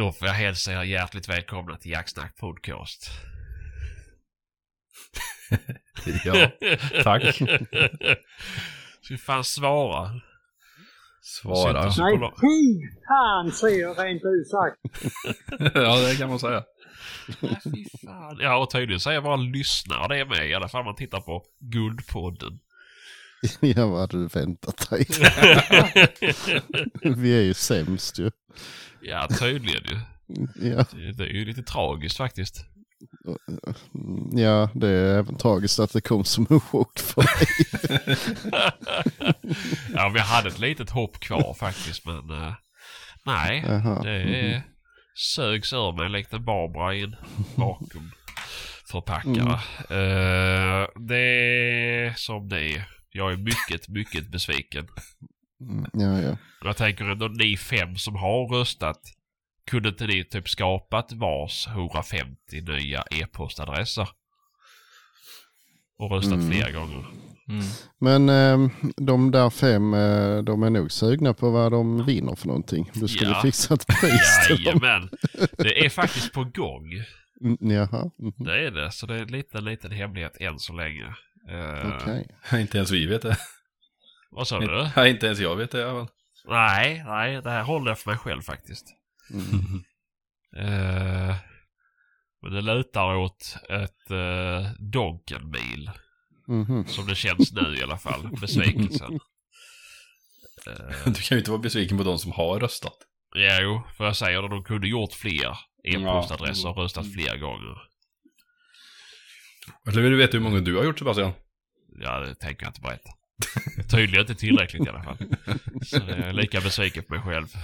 Då får jag hälsa er hjärtligt välkomna till Jacksnack Podcast. Ja, tack. Ska vi fan svara? Svara. Nej, så- fy fan säger jag rent ut sagt. ja, det kan man säga. Nej, fan. Ja, och tydligen säger bara lyssnare det är med. I alla fall man tittar på Guldpodden. Ja, vad hade du väntat dig? Vi är ju sämst ju. Ja, tydligen ju. Ja, Det, det är ju lite tragiskt faktiskt. ja, det är även tragiskt att det kom som en chock för dig. Ja, vi hade ett litet hopp kvar faktiskt, men eh, nej. Jaha. Det är, sögs ur mig likt en Barbara i en vakuumförpackare. Eh, det är som det är. Jag är mycket, mycket besviken. Mm, Ja, ja. Jag tänker ändå ni fem som har röstat. Kunde inte ni typ skapat vars 150 nya e-postadresser? Och röstat Mm. flera gånger. Men eh, de där fem, eh, de är nog sugna på vad de vinner för någonting. Du skulle Ja. fixa ett pris till dem. Jajamän. Det är faktiskt på gång. Mm, Jaha, mhm. Det är det. Så det är en liten, liten hemlighet än så länge. Uh, okej. Inte ens vi vet det. Vad sa du? Nej, inte ens jag vet det. även. Nej, nej. Det här håller jag för mig själv faktiskt. Mm. Eh, men det lutar åt ett uh, Donken-bil. Mhm. Som det känns nu i alla fall. Besvikelsen. Eh, Du kan ju inte vara besviken på de som har röstat. jo, för jag säger det. De kunde gjort fler e-postadresser och röstat fler gånger. Eller vill du veta hur många du har gjort Sebastian? Ja, det tänker jag inte berätta. Tydligen inte tillräckligt i alla fall. Så jag är lika besviken på mig själv.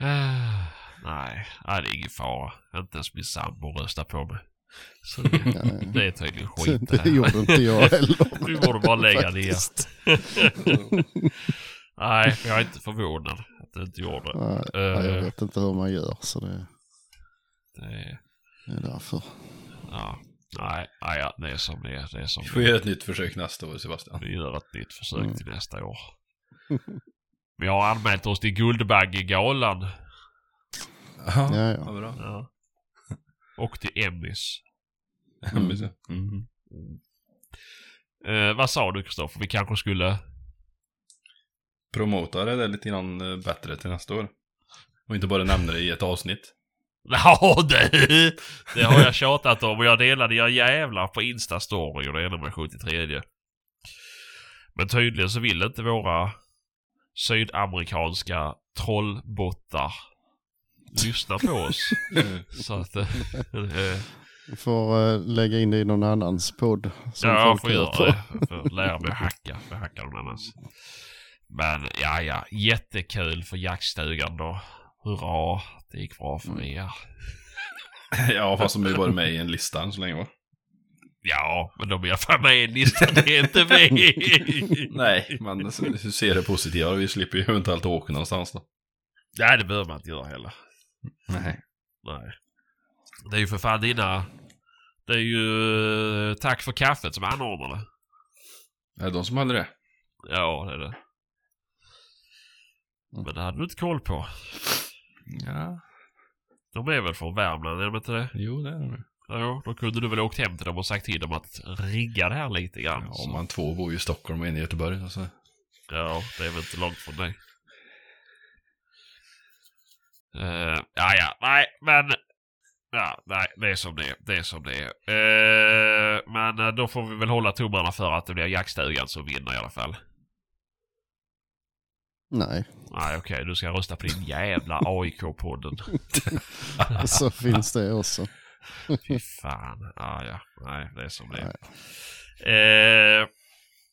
Ah, nej, det är ingen fara. Inte ens min sambo röstar på mig. Så det, det är tydligen skit Det här. gjorde inte jag heller. Vi borde bara lägga ner. Nej, jag är inte förvånad att du inte gjorde det. Nej, jag vet inte hur man gör så det det är, är därför. ja, nej, nej, ja, det är som det är. Det är som Vi får göra ett nytt försök nästa år Sebastian. Vi gör ett nytt försök Mm. till nästa år. Vi har anmält oss till Guldbaggegalan. Jaha, Ja, ja. bra. Ja. Och till Emmys. Mm. Mm. Eh, vad sa du Kristoffer? Vi kanske skulle... Promota det där lite grann eh, bättre till nästa år. Och inte bara nämna det i ett avsnitt. Ja, det, det har jag tjatat om och jag delade er jävlar på Insta-story och det ena med 73. Men tydligen så vill inte våra sydamerikanska trollbottar lyssna på oss. Så att... eh, Vi får eh, lägga in det i någon annans podd. Som ja, jag får göra på. det. Jag får lära mig hacka. För hacka någon annans. Men ja, ja. Jättekul för jaktstugan då. Hurra. Det gick bra för er. ja, fast de har ju varit med i en lista än så länge va? Ja, men de är i alla fall med i listan. Det är inte vi. Nej, men du ser det positiva. Vi slipper ju eventuellt åka någonstans då. Nej, det behöver man inte göra heller. Nej. Nej. Det är ju för fan dina... Det är ju eh, Tack för kaffet som anordnar det. Är det de som hade det? Ja, det är det. Men det hade du inte koll på. Ja, De är väl från Värmland, är de inte det? jo det är de. Ja, då kunde du väl åkt hem till dem och sagt till dem att rigga det här lite grann. Ja, så. man två bor i Stockholm och en i Göteborg. Alltså. Ja, det är väl inte långt från dig. Uh, ja, ja, nej, men... Ja, nej, det är som det är. Det är som det är. Eh, men eh, då får vi väl hålla tummarna för att det blir jaktstugan som vinner i alla fall. Nej, Nej, okej, du ska rösta på din jävla AIK-podden. så finns det också. Fy fan. Ja, ja. Nej, det är som det är. Eh,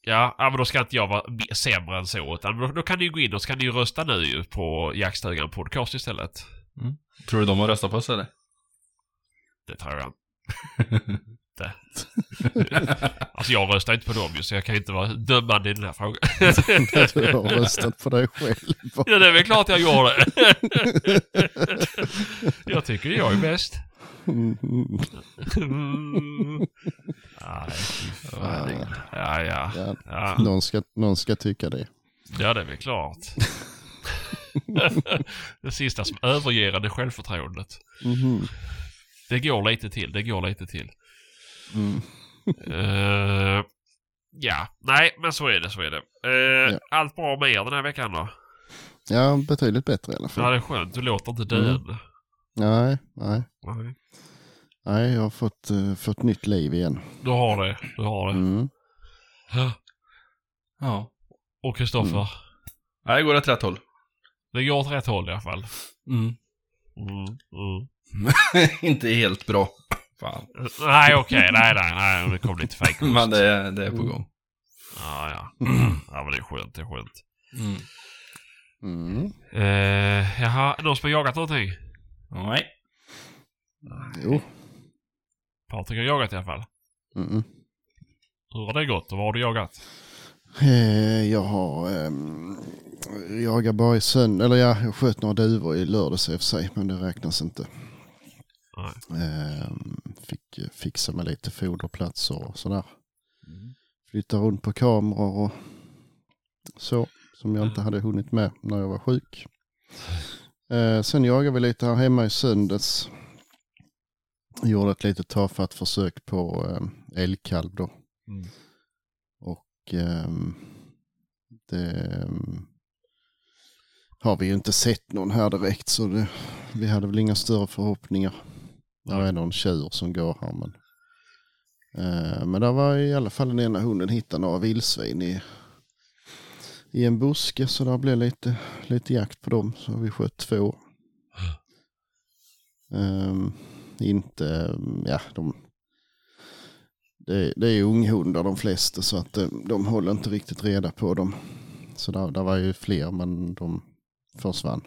ja, men då ska inte jag vara sämre än så. Utan då, då kan ni ju gå in och så kan ni ju rösta nu ju på Jaktstugan Podcast istället. Tror du de har röstat på oss eller? Det tror jag inte. alltså jag röstar inte på dem ju, så jag kan inte vara dömande i den här frågan. Du har röstat på dig själv. ja, det är väl klart jag gjorde. jag tycker jag är bäst. Mm, Mm. Nej, fy fan. Ja, ja. Ja, Ja, någon, ska, någon ska tycka det. ja det är väl klart. det sista som överger är självförtroendet. Mhm. Det går lite till, det går lite till. Mm. Eh, ja, nej men så är det, så är det. Eh, Ja. Allt bra med er den här veckan då? Ja, betydligt bättre i alla Ja, fall. det är skönt. Du låter inte Mm. död. Nej, nej. Nej. Nej, jag har fått, uh, fått nytt liv igen. Du har det, du har det. Mm. Ja. Ja. Och Kristoffer, Nej, det går åt rätt håll. det går åt rätt håll i alla fall. Mm. Mm, mm. inte helt bra. Fan. Nej, okej. Nej, nej, nej. Det kom lite fejkost. Men det, är- det är på gång. Ja, ja. Ja, men det är skönt. Det är skönt. Mm. Mm. Eh, jaha, någon som har jagat någonting? Nej. Jo. Patrik har jagat i alla fall. Mm. Hur har det gått och vad har du jagat? Eh, jag har um, jagat bara i söndag, eller ja, jag sköt några duvor i lördags i och för sig, men det räknas inte. Ehm, fick fixa med lite foderplatser och sådär. Flytta runt på kameror och så, som jag inte hade hunnit med när jag var sjuk. Eh, sen jagade vi lite här hemma i söndags. Gjorde ett litet tafatt försök på eh, älgkalv då. Mm. Och ehm, det ehm, har vi ju inte sett någon här direkt så det, vi hade väl inga större förhoppningar. Det är någon tjur som går här men. Eh, men där var i alla fall den ena hunden hittade några vildsvin i, i en buske så där blev lite, lite jakt på dem så vi sköt två. Eh, inte, ja de, det, det är unghundar de flesta så att de, de håller inte riktigt reda på dem. Så där, där var ju fler men de försvann.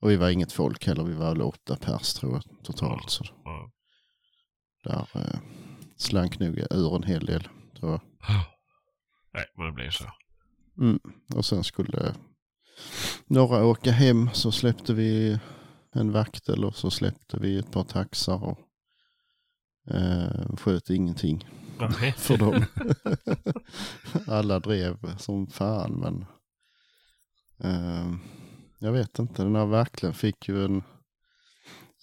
Och vi var inget folk heller, vi var väl åtta pers tror jag totalt. Så där eh, slank nog ur en hel del tror jag. Nej, men det blir så. Mm. Och sen skulle några åka hem så släppte vi en vaktel och så släppte vi ett par taxar och eh, sköt ingenting Nej. för dem. Alla drev som fan men eh, jag vet inte, den här vakteln fick ju en,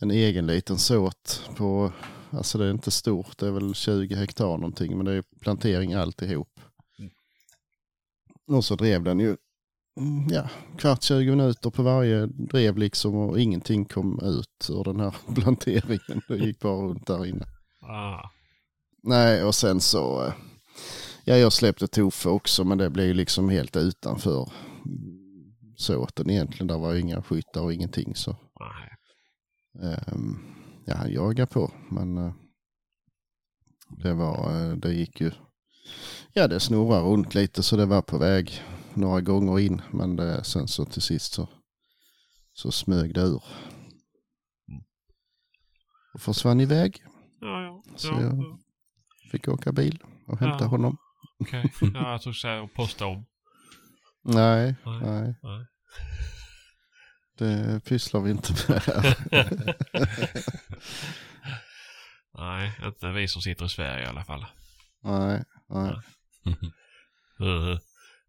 en egen liten såt på, alltså det är inte stort, det är väl 20 hektar någonting men det är plantering alltihop. Och så drev den ju mm, ja, kvart 20 minuter på varje drev liksom och ingenting kom ut ur den här planteringen. Det gick bara runt där inne. Ah. Nej, och sen så, eh, ja jag släppte Toffe också men det blev ju liksom helt utanför såten egentligen. Där var ju inga skyttar och ingenting så. Ehm, ja, han jagade på men eh, det var, eh, det gick ju, ja det snurrade runt lite så det var på väg några gånger in men det, sen så till sist så, så smög det ur. Och försvann iväg. Ja, ja. Så ja, jag- ja. Fick åka bil och hämta Ja. honom. Okej. Ja, jag tog säga och posta om. Nej, Nej. nej. Nej. Det pysslar vi inte med här. Nej, inte vi som sitter i Sverige i alla fall. nej, nej.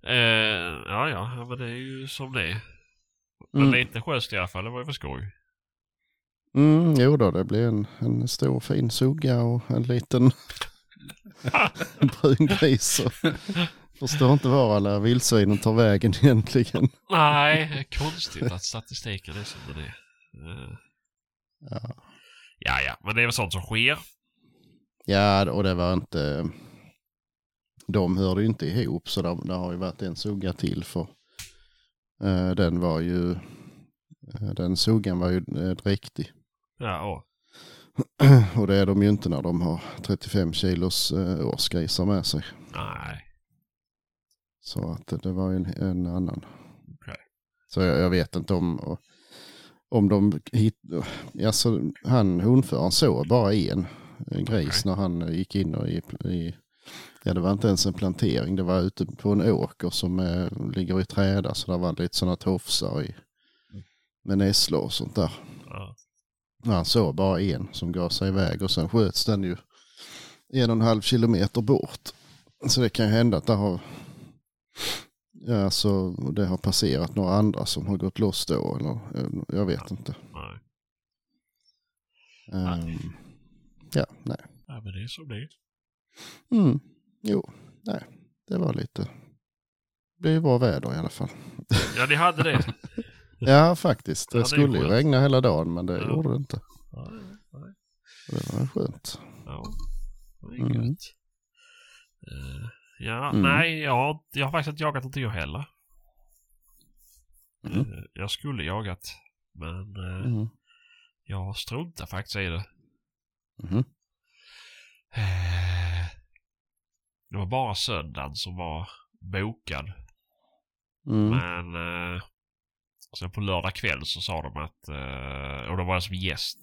Eh, ja, ja, men det är ju som det är. Men Mm. lite schysst i alla fall, det var ju för skoj. Mm, jo då, det blir en, en stor fin sugga och en liten brun gris. Och förstår inte var alla vildsvinen tar vägen egentligen. Nej, konstigt att statistiken är som den är. Eh, Ja. ja, ja, men det är väl sånt som sker. Ja, och det var inte... De hörde ju inte ihop så det, det har ju varit en sugga till för eh, den var ju... eh, den suggan var ju eh, dräktig. Ja, och. Och det är de ju inte när de har 35 kilos årsgrisar med sig. Nej. Så att det, var en, en annan. Okej. Så jag, jag vet inte om, om de hit, alltså han hundföraren såg bara en, gris när han gick in och i, i, ja det var inte ens en plantering, det var ute på en åker som eh, ligger i träda så det var lite sådana tofsar i, med nässlor och sånt där. Ja. Han såg bara en som gav sig iväg och sen sköts den ju en och en halv kilometer bort. Så det kan ju hända att det har Ja, alltså det har passerat några andra som har gått loss då eller eh, jag vet inte. Nej. Ehm, ja, nej. Ja, men det är som det är. Mm, jo, nej. Det var lite... Det blev bra väder i alla fall. Ja, ni hade det. Ja, faktiskt. Ja, Det det är skulle ju skönt. regna hela dagen men det Ja. gjorde det inte. Ja, nej. Det var skönt. Ja, det är Mm. gött. Ja, Mm. nej, jag, jag har faktiskt inte jagat inte jag heller. Mm. Eh, jag skulle jagat, men eh, Mm. jag struntar faktiskt i det. Mhm. Eh, det var bara söndagen som var bokad. Mm. Men sen på lördag kväll så sa de att, och då var jag som gäst,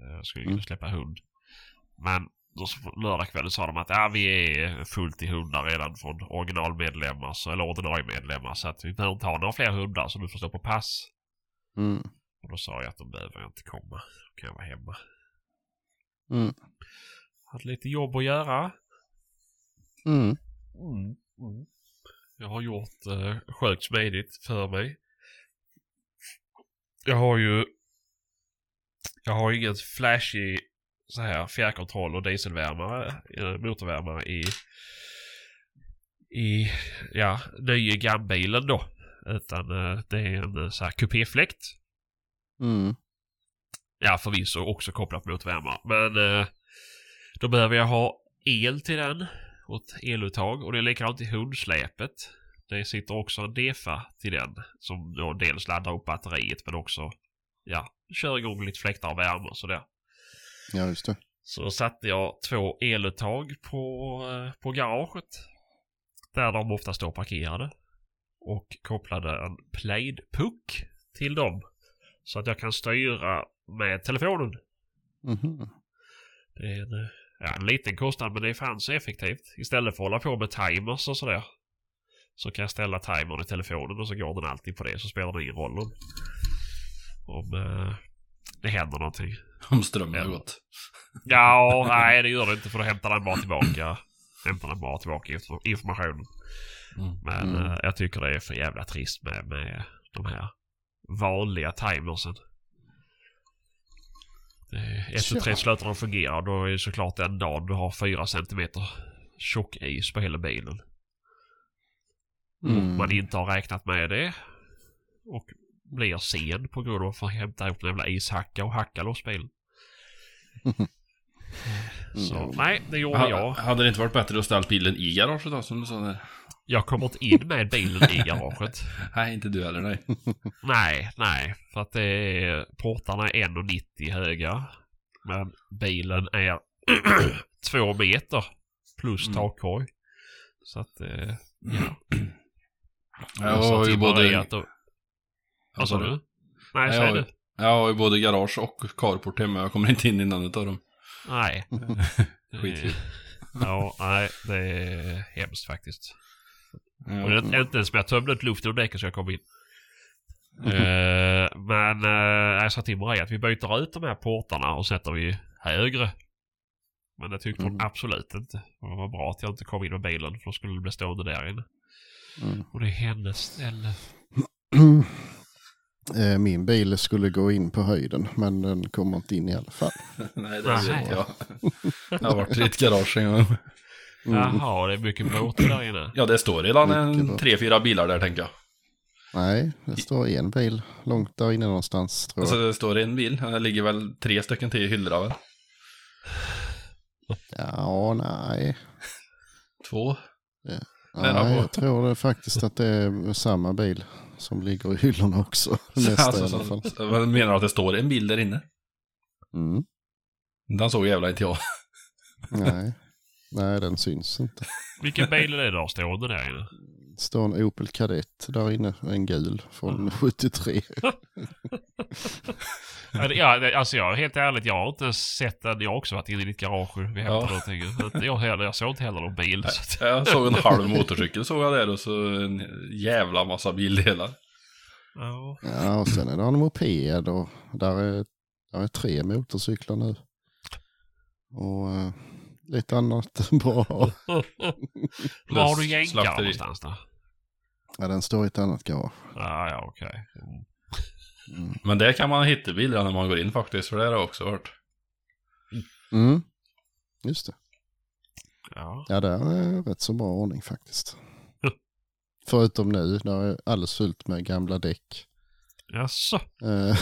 eh, skulle Mm. släppa hund. Men då så på lördag kväll sa de att ja, vi är fullt i hundar redan från originalmedlemmar, så, eller ordinarie medlemmar. Så att vi behöver inte ha några fler hundar så du får stå på pass. Mm. Och då sa jag att de behöver inte komma. Då kan jag vara hemma. Mm. Hade lite jobb att göra. Mm. Jag har gjort eh, sjukt smidigt för mig. Jag har ju... Jag har ingen flashig så här fjärrkontroll och dieselvärmare, eh, motorvärmare i... I, ja, nya gambilen då. Utan eh, det är en eh, så här kupéfläkt. Mm. Ja, förvisso också kopplat mot värmare. Men då behöver jag ha el till den. Och ett eluttag. Och det är likadant i hundsläpet. Det sitter också en DEFA till den. Som då dels laddar upp batteriet men också ja, kör igång lite fläktar och värme och sådär. Ja, just det. Så satte jag två eluttag på, eh, på garaget. Där de ofta står parkerade. Och kopplade en plaid-puck till dem. Så att jag kan styra med telefonen. Mhm. Det är en, eh, ja, en liten kostnad men det är fan så effektivt. Istället för att hålla på med timers och sådär. Så kan jag ställa timern i telefonen och så går den alltid på det. Så spelar det ingen roll om, om eh, det händer någonting. Om strömmen har Ja. gått. Ja, nej det gör det inte för då hämtar den bara tillbaka. Hämtar den bara tillbaka inf- informationen. Mm. Men Mm. eh, jag tycker det är för jävla trist med, med de här vanliga timersen. Det- Ett och tre Ja. slutar de fungera då är det såklart den dagen du har fyra centimeter tjock is på hela bilen. Mm. man inte har räknat med det. Och blir sen på grund av att få hämta ihop en jävla ishacka och hacka loss bilen. Så Mm. nej, det gjorde Ha, jag. hade det inte varit bättre att ställa bilen i garaget då, som du sa där? Jag kommer inte in med bilen i garaget. Nej, inte du heller, nej. Nej, nej. För att det är, portarna är 1,90 höga. Men bilen är två meter plus Mm. takkorg. Så att, eh, ja. Jag har ju både... Att då- Vad sa du? Nej, säg du. jag har ju både garage och carport hemma. Jag kommer inte in i någon av dem. Nej. Skitkul. Ja, nej, det är hemskt faktiskt. Ja. Och det är inte ens som jag tömde ut luften ur däcken så jag kom in. Eh, men uh, jag sa till Maria att vi byter ut de här portarna och sätter vi högre. Men det tyckte hon Mm. absolut inte. Och Det var bra att jag inte kom in med bilen för då skulle det bli stående där inne. Mm. Och det är hennes ställe. Eh, Min bil skulle gå in på höjden men den kommer inte in i alla fall. Nej, det vet jag. Jag har varit i ett garage en gång. Mm. Jaha, det är mycket båtar där inne. Ja, det står redan en tre, fyra bilar där tänker jag. Nej, det står en bil långt där inne någonstans tror Alltså jag. det står en bil. Det ligger väl tre stycken till i hyllorna väl? Ja, nej. Två. Nära nej jag tror det faktiskt att det är samma bil som ligger i hyllorna också. Nästa Alltså, i alla fall. menar du att det står en bil där inne? Mm. Den såg jävla inte jag. Nej. nej, den syns inte. Vilken bil är det där stående där inne? Det står en Opel Kadett där inne, en gul från 73. Ja, alltså jag helt ärligt, jag har inte sett den. Jag har också varit inne i ditt garage vi hämtade Ja. någonting. Jag, heller, jag såg inte heller någon bil. Så att, Jag såg en halv motorcykel såg jag där och så en jävla massa bildelar. ja. Ja, och sen är det en moped och där är, där är tre motorcyklar nu. Och eh, lite annat bra. Var har du Plus jänkare slakteri. någonstans då? Ja, den står i ett annat garage. Ah, ja, okej. Mm. Mm. Men där kan man hitta bilar när man går in faktiskt, för det har jag också hört. Mm. Just det. Ja. Ja, det är rätt så bra ordning faktiskt. Förutom nu, där är alldeles fullt med gamla däck. Jaså, Eh,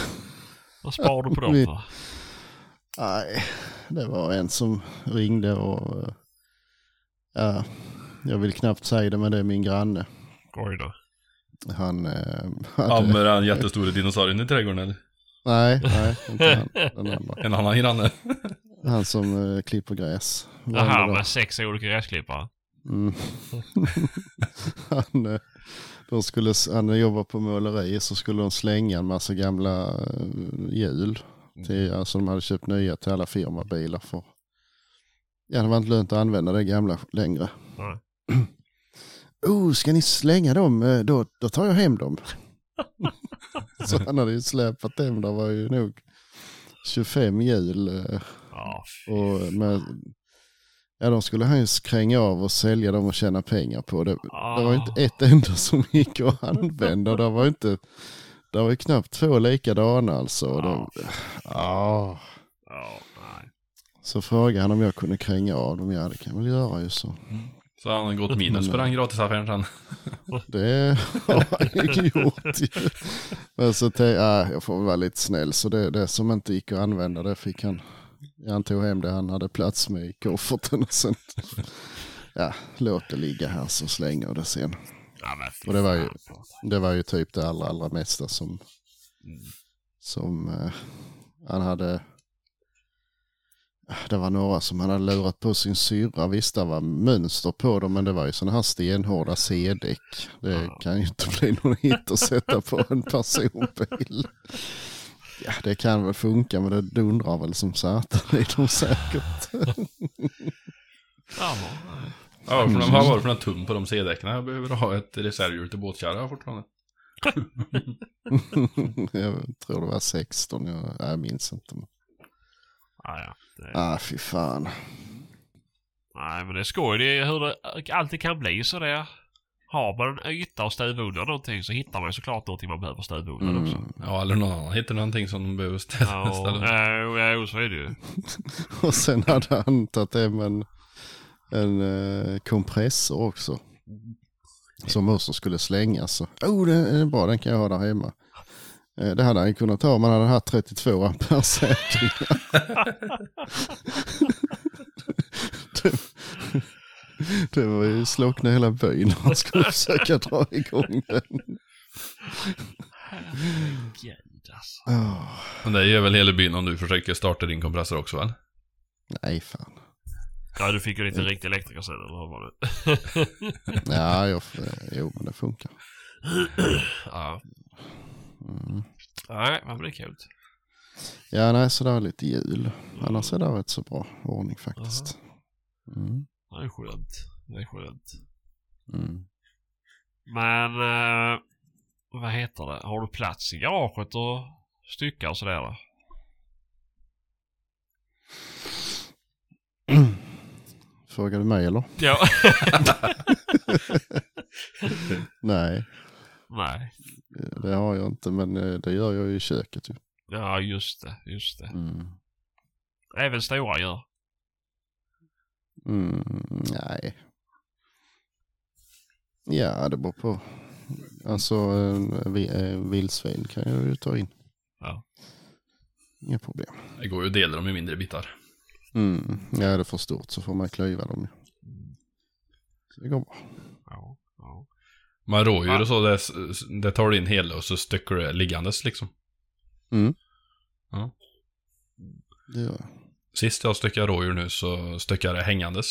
vad sparar du på dem för? nej, det var en som ringde och eh, ja, jag vill knappt säga det, men det är min granne. Oj då. Han eh, Ja, hade, med den jättestora dinosaurien i trädgården eller? nej, nej, inte han, den andra. En annan granne. Han som eh, klipper gräs. Dag. med sex olika gräsklippare. Mm. han, eh, de skulle, han jobbar på måleri så skulle de slänga en massa gamla eh, hjul. Till, alltså de hade köpt nya till alla firmabilar för ja, det var inte lönt att använda det gamla längre. Nej. Oh, ska ni slänga dem? Eh, Då, då tar jag hem dem. så han hade ju släpat hem, det var ju nog 25 hjul. eh, Ja, och med, ja, de skulle han ju kränga av och sälja dem och tjäna pengar på. Det, det var inte ett enda som gick att använda. Det var inte, det var ju knappt två likadana alltså. De, ja. Ja, nej. Så frågade han om jag kunde kränga av dem. Ja, det kan jag väl göra ju så. Så han har gått minus på den gratisaffären sen. Det har han ju gjort. Men så tänkte jag, jag får väl vara lite snäll. Så det, det som inte gick att använda, det fick han. Han tog hem det han hade plats med i kofferten och sen, ja, låt det ligga här så slänger jag det sen. Ja, Och det var ju-. Det var ju typ det allra, allra mesta som, som eh, han hade. Det var några som han hade lurat på sin syrra. Visst, det var mönster på dem, men det var ju sådana här stenhårda C-däck. Det kan ju inte bli någon hit att sätta på en personbil. Ja, det kan väl funka, men det dundrar väl som satan i dem säkert. Ja. Ja, för de har varit för en tum på de C-däcken. Jag behöver ha ett reservhjul till båtkärra fortfarande. jag tror det var 16, jag, jag minns inte. Ja, ja. Det, Ah, fy fan. Nej, men det är skoj. Det är hur det alltid kan bli så det. Har man en yta och stövunna någonting så hittar man ju såklart någonting man behöver också. Mm. Ja, eller någon annan hittar någonting som de behöver ställa. Ja, ja, så är det ju. Och sen hade han tagit hem en, en eh, kompressor också. Som också skulle slängas. Så, oh, den är bra, den kan jag ha där hemma. Eh, det hade han ju kunnat ha om man hade haft 32 ampere säkringar. det, det var ju slockna hela byn när han skulle försöka dra igång den. Herregud alltså. Oh, Men det gör väl hela byn om du försöker starta din kompressor också väl? nej, fan. Ja, du fick ju inte en riktig elektriker sen, eller hur var det? Ja, jag, jo, men det funkar. ja. Mm. Nej, men det är kul. Ja, nej, så det var lite jul. Annars är det rätt så bra ordning faktiskt. Mm. Det är skönt. Det är skönt. Mm. Men, eh, vad heter det? Har du plats i garaget och stycka och sådär då? Frågar du mig eller? Ja. Nej, Nej. Det har jag inte, men eh, det gör jag ju i köket ju. Ja, just det. Just det. Mm. Även stora gör. Mm, nej. Ja, det beror på. Alltså, eh, vildsvin kan jag ju ta in. Ja. Inga problem. Det går ju att dela dem i mindre bitar. Mm. Ja, är det för stort så får man klyva dem ju. Så det går bra. Ja. Ja. Men rådjur Va? och så, det, det tar du in hela och så styckar du det liggandes liksom. Det gör jag. Sist jag styckade rådjur nu så styckade jag det hängandes.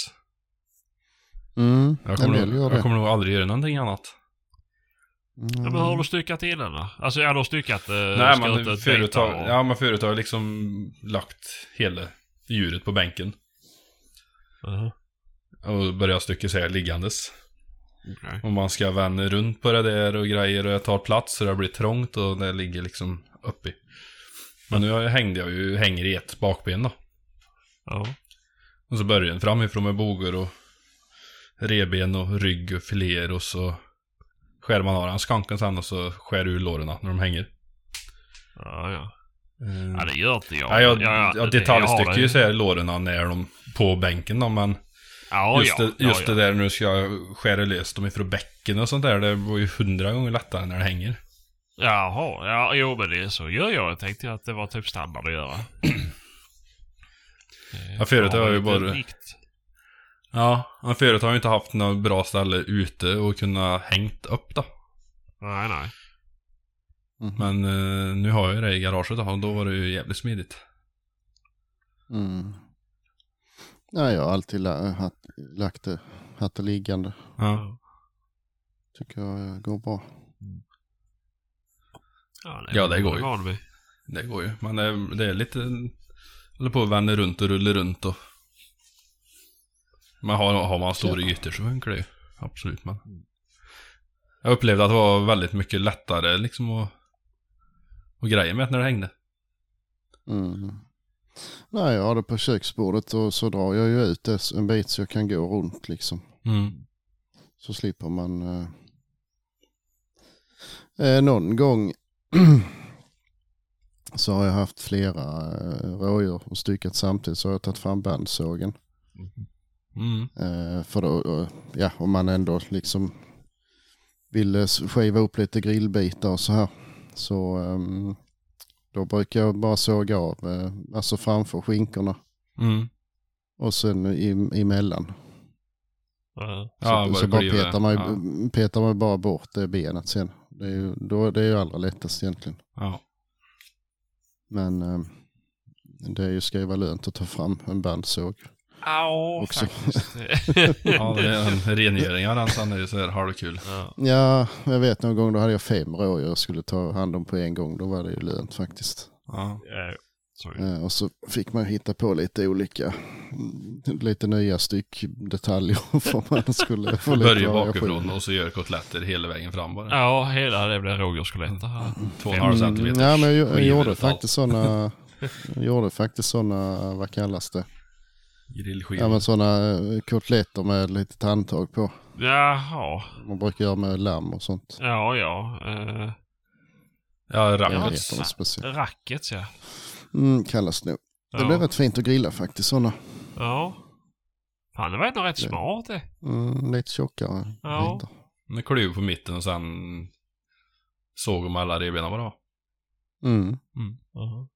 Mm. Jag kommer, nog, jag det. kommer nog aldrig göra någonting annat. Mm. Ja, men har du styckat innan då? Alltså, ja, du har styckat... Eh, Nej men förut har, och- ja, men förut har jag liksom lagt hela djuret på bänken. Mhm. Och börjat stycka isär liggandes. Okej. Och man ska vända runt på det där och grejer och jag tar plats så det blir trångt och det ligger liksom uppe i. Men nu hängde jag ju, hänger i ett bakben då. Ja. Och så börjar den framifrån med bogar och reben och rygg och filéer och så skär man av den skanken sen och så skär ur låren när de hänger. Ja, ja. Mm. Ja, det gör inte jag. Ja, jag, ja, jag jag detaljstycker ju det. så här låren när de på bänken då, men Ja, just, ja. det, just ja, det där nu ska jag skära lös dem ifrån bäcken och sånt där, det var ju hundra gånger lättare när det hänger. Jaha, ja, jo men det så gör jag. Jag tänkte att det var typ standard att göra. Ja, förut har jag ju bara- vikt. Ja, men förut har jag inte haft något bra ställe ute och kunna hängt upp då. Nej, nej. Mhm. Men eh, nu har jag ju det i garaget då, och då var det ju jävligt smidigt. Mm. Nej, jag har alltid la, haft, lagt det, haft det liggande. Ja. Tycker jag går bra. Ja, Ja, det går ju. Det går ju. Men det, det är lite... Håller på att vända runt och rulla runt och... Men har, har man stora ytor så funkar det ju. Absolut men... Jag upplevde att det var väldigt mycket lättare liksom att... Och grejer med när det hängde. Mm. Nej, jag har det på köksbordet och så drar jag ju ut det en bit så jag kan gå runt liksom. Mm. Så slipper man... Eh, eh, någon gång så har jag haft flera eh, rådjur och styckat samtidigt så har jag tagit fram bandsågen. Mm. Eh, för då, ja, om man ändå liksom vill skiva upp lite grillbitar och så här. Så ehm, då brukar jag bara såga av, eh, alltså framför skinkorna Mm. och sen i, emellan. Ja. Så, Ja, så bara petar man, ju- ja. petar man bara bort det benet sen. Det är ju, då, det är ju allra lättast egentligen. Ja. Men eh, det är ju ska ju vara lönt att ta fram en bandsåg. Ja, Också. faktiskt. ja, det är en rengöring av den är ju så här halvkul. ja. Ja, jag vet någon gång då hade jag fem rådjur jag skulle ta hand om på en gång. Då var det ju lönt faktiskt. Ja. Det. Eh, och så fick man hitta på lite olika, mm, lite nya styckdetaljer för man skulle få lite Börja bakifrån och så gör kotletter hela vägen fram bara. Ja, hela det blev rådjursskelett här. Två och en halv Mm, centimeter. ja, men jag, jag gjorde faktiskt sådana, jag gjorde faktiskt sådana, vad kallas det? Grillskivor. Ja men sådana kotletter med lite tandtag på. Jaha. Man brukar göra med lamm och sånt. Ja, ja. Uh, Ja, rackets. rackets, ja. Mm, kallas det nog. Det ja. blir rätt fint att grilla faktiskt sådana. Ja. Fan, det var ändå rätt smart det. Mm, lite tjockare Ja. bitar. Med kluv på mitten och sen såg om alla revbenen bara. Mm, Jaha.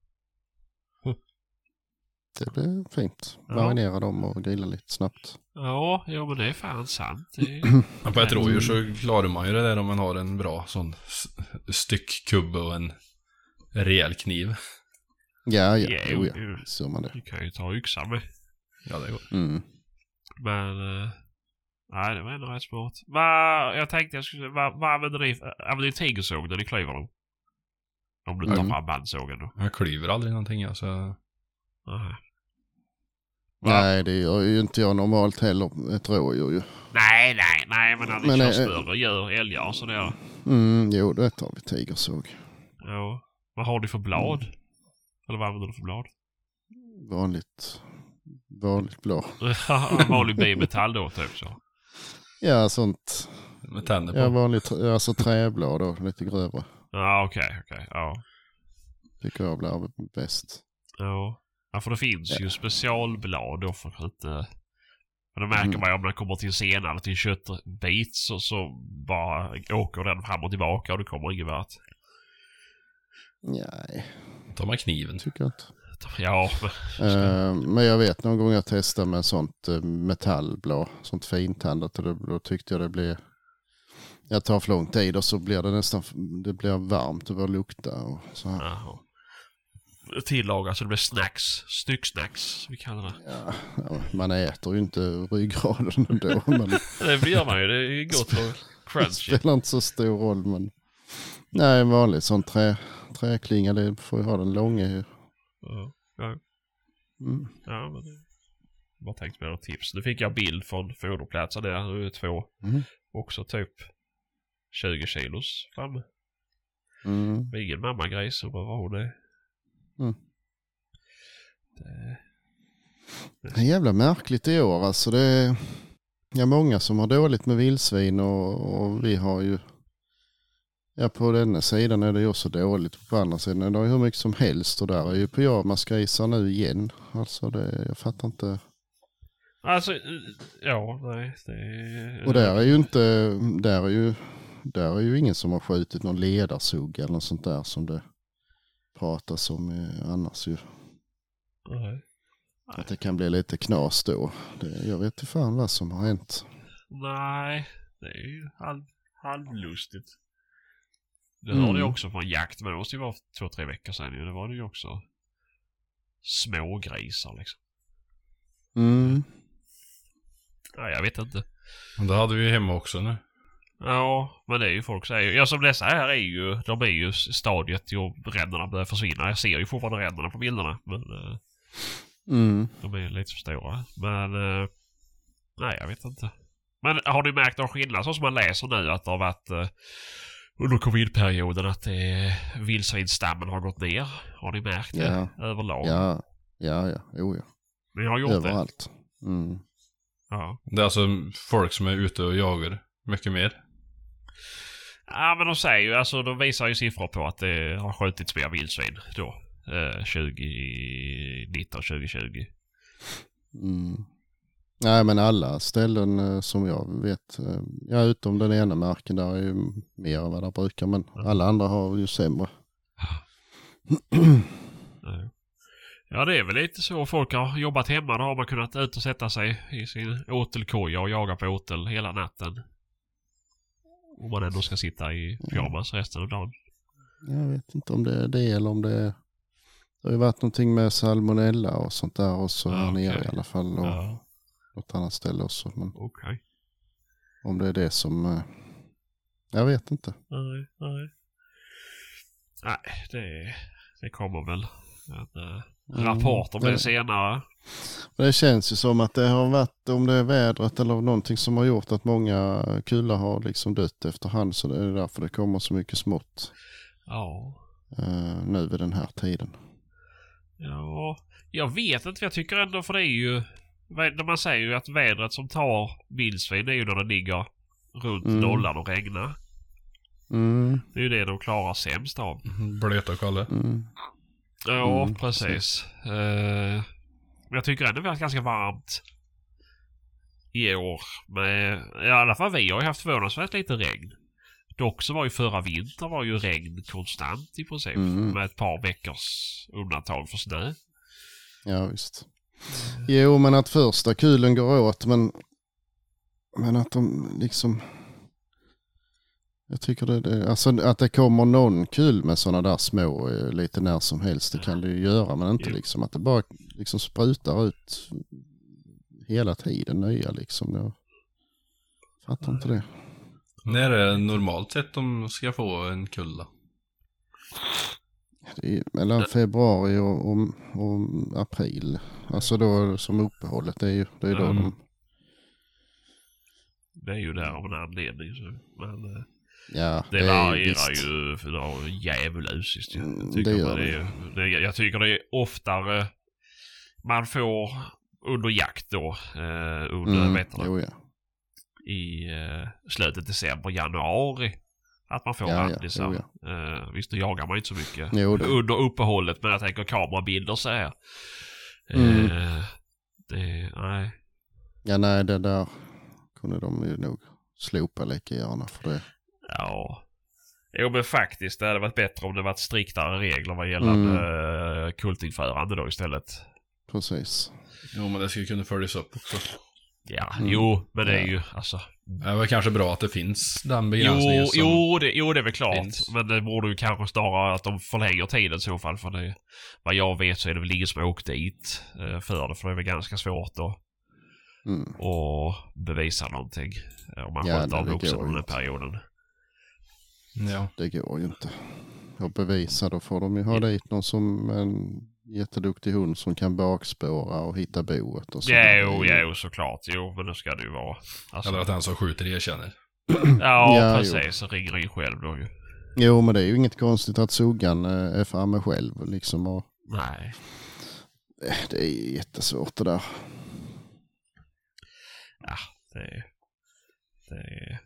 Det blir fint. Ja. Marinera dem och grilla lite snabbt. Ja, jo men det är fan sant. Är... Men på ett rådjur så klarar man ju det där om man har en bra sån styckkubbe och en rejäl kniv. Ja, ja, Ja, jo, ja. Så man det. Du kan ju ta yxan med. Ja, det går. Mm. Men... eh, nej, det var ändå rätt smart. Va, jag tänkte jag skulle... Vad använder ni? Använder ni tigersåg när ni klyver dem? Om du tar Mm. fram bandsågen då? Jag klyver aldrig någonting alltså. Aha. Va? Nej, det gör ju inte jag normalt heller. Ett rådjur ju. Nej, nej, nej. Men när ni Men, kör eh, större djur, älgar och sådär. Mm, jo, det tar vi tigersåg. Ja. Vad har du för blad? Eller vad använder du för blad? Vanligt, vanligt blå. Vanlig bimetall då, typ så. Ja, sånt. Med tänder på. Ja, vanligt, alltså träblad då, lite grövre. Ja, okej, okej. Ja. Tycker jag blir bäst. Ja. Ja, för det finns ju specialblad då för att inte... För det märker Mm. man ju om man kommer till en sena eller till köttbit så, så bara åker den fram och tillbaka och det kommer ingen vart. Nej, tar man kniven. tycker jag inte. Ja, men... Eh, men jag vet någon gång jag testade med sånt uh, metallblad, sånt fintandat och då, då tyckte jag det blev, jag tar för lång tid och så blir det nästan, det blir varmt och börjar lukta och så här. Jaha. Tillaga så det blir snacks. Stycksnacks, som vi kallar det. Ja, man äter ju inte ryggraden ändå, men Det gör man ju. Det är gott och det crunchy. spelar inte så stor roll. Men... Nej, en vanlig sån trä, träklinga, det får ju ha den långa ju. Ja, ja, Mm. ja men det... Bara tänkte på några tips. Nu fick jag bild från foderplatsen där. Nu är två. Mm. Också typ 20 kilos framme. Mm. Det är ingen mammagrej så vad var hon det? Mm. det... Det är jävla märkligt i år alltså. Det är ja, många som har dåligt med vildsvin och, och vi har ju Ja, på denna sidan är det ju också dåligt. På andra sidan är det hur mycket som helst och där är ju pyjamasgrisar nu igen. Alltså det, jag fattar inte. Alltså, ja, nej. Det, Och där är ju inte, där är ju, där är ju ingen som har skjutit någon ledarsugg eller något sånt där som det pratas om eh, annars ju. Nej. Att det kan bli lite knas då. Det, jag vet inte fan vad som har hänt. Nej, det är ju halv, halvlustigt. Det Mm. hörde jag också från jakt, men det måste ju vara två, tre veckor sedan ju. Det var det ju också smågrisar liksom. Mm. Nej, jag vet inte. Men det hade vi ju hemma också nu. Ja, men det är ju folk säger ju. Ja, som dessa här är ju, de är ju stadiet till ränderna börjar försvinna. Jag ser ju fortfarande ränderna på bilderna, men eh, Mm. de är lite för stora. Men, eh, nej jag vet inte. Men har du märkt någon skillnad så som man läser nu att det har varit eh, under covidperioden att eh, vildsvinsstammen har gått ner? Har ni märkt det överlag? Ja, ja, ja, jo ja. Ni har gjort det? Överallt. Mm. Ja. Det är alltså folk som är ute och jagar mycket mer. Ja men de säger ju, alltså de visar ju siffror på att det har skjutits mer vildsvin då. Eh, 2019, 2020. Mm. Nej men alla ställen eh, som jag vet, eh, ja utom den ena marken där är ju mer än vad det brukar men alla andra har ju sämre. Ja. Ja det är väl lite så. Folk har jobbat hemma. Då har man kunnat ut och sätta sig i sin åtelkoja och jaga på åtel hela natten. Om man ändå ska sitta i pyjamas resten av dagen. Jag vet inte om det är det eller om det är, det har ju varit någonting med salmonella och sånt där och så Ja, här okej. nere i alla fall och Ja, något annat ställe också. Men okej. om det är det som, eh, jag vet inte. Nej, nej. Nej, det, det kommer väl en eh, Mm. rapport om Ja. det senare. Men Det känns ju som att det har varit, om det är vädret eller någonting som har gjort att många kullar har liksom dött efterhand. Så det är därför det kommer så mycket smått Ja. eh, nu vid den här tiden. Ja, jag vet inte. Jag tycker ändå för det är ju... När man säger ju att vädret som tar vildsvin är ju när det ligger runt Mm. nollan och regnar. Mm, Det är ju det de klarar sämst av. Blöta Kalle. mm, Ja, Mm, precis. Eh, men jag tycker ändå vi har haft ganska varmt i år. Men i alla fall vi har ju haft förvånansvärt lite regn. Dock så var ju förra vintern var ju regn konstant i princip. Mm. Med ett par veckors undantag för snö. ja visst. Jo men att första kulen går åt men, men att de liksom jag tycker det, det, alltså att det kommer någon kul med sådana där små eh, lite när som helst, det kan det ju göra, men inte liksom att det bara liksom sprutar ut hela tiden nya liksom. Jag fattar inte det. När är det normalt sett de ska få en kulla? Det är mellan februari och, och, och april. Alltså då som uppehållet, det är ju det är då Mm. de, Det är ju där av en anledning. Men eh, ja det, varierar visst. ju för det är djävulusiskt. ju. Mm, Jag, tycker det det det är, det, jag tycker det är oftare man får under jakt då. Eh, under, Mm, vet jo, ja. i eh, slutet december, januari. Att man får Ja, ja, randisar. jo, Eh, visst, då jagar man inte så mycket Jo, det. under uppehållet. Men jag tänker kamerabilder så här. Mm. Eh, det, nej. ja nej det där kunde de ju nog slopa lika gärna för det. Ja. Jo men faktiskt, det hade varit bättre om det varit striktare regler vad gällande Mm. eh, kultinförande då istället. Precis. Jo, men det skulle kunna följas upp också. Ja, Mm. jo, men det är ju alltså. Det är väl kanske bra att det finns den Jo, begränsningen som... jo, det, jo, det är väl klart. finns. Men det borde ju kanske snarare att de förlänger tiden i så fall. För det, vad jag vet så är det väl ingen som har åkt dit eh, för det. För det är väl ganska svårt att, Mm. att bevisa någonting. Om man Ja, skjuter av vuxen under den inte. perioden. Ja. Det går ju inte. Och bevisa då får de ju ha dit någon som en jätteduktig hund som kan bakspåra och hitta boet och så. Jo, jo, såklart. Jo, men det ska det ju vara. Alltså, Eller att den som skjuter erkänner. ja, Ja, precis. Så ringer in själv då ju. Jo men det är ju inget konstigt att suggan eh, är framme själv liksom. Och Nej. eh, det är ju jättesvårt det där. Ja, det, det,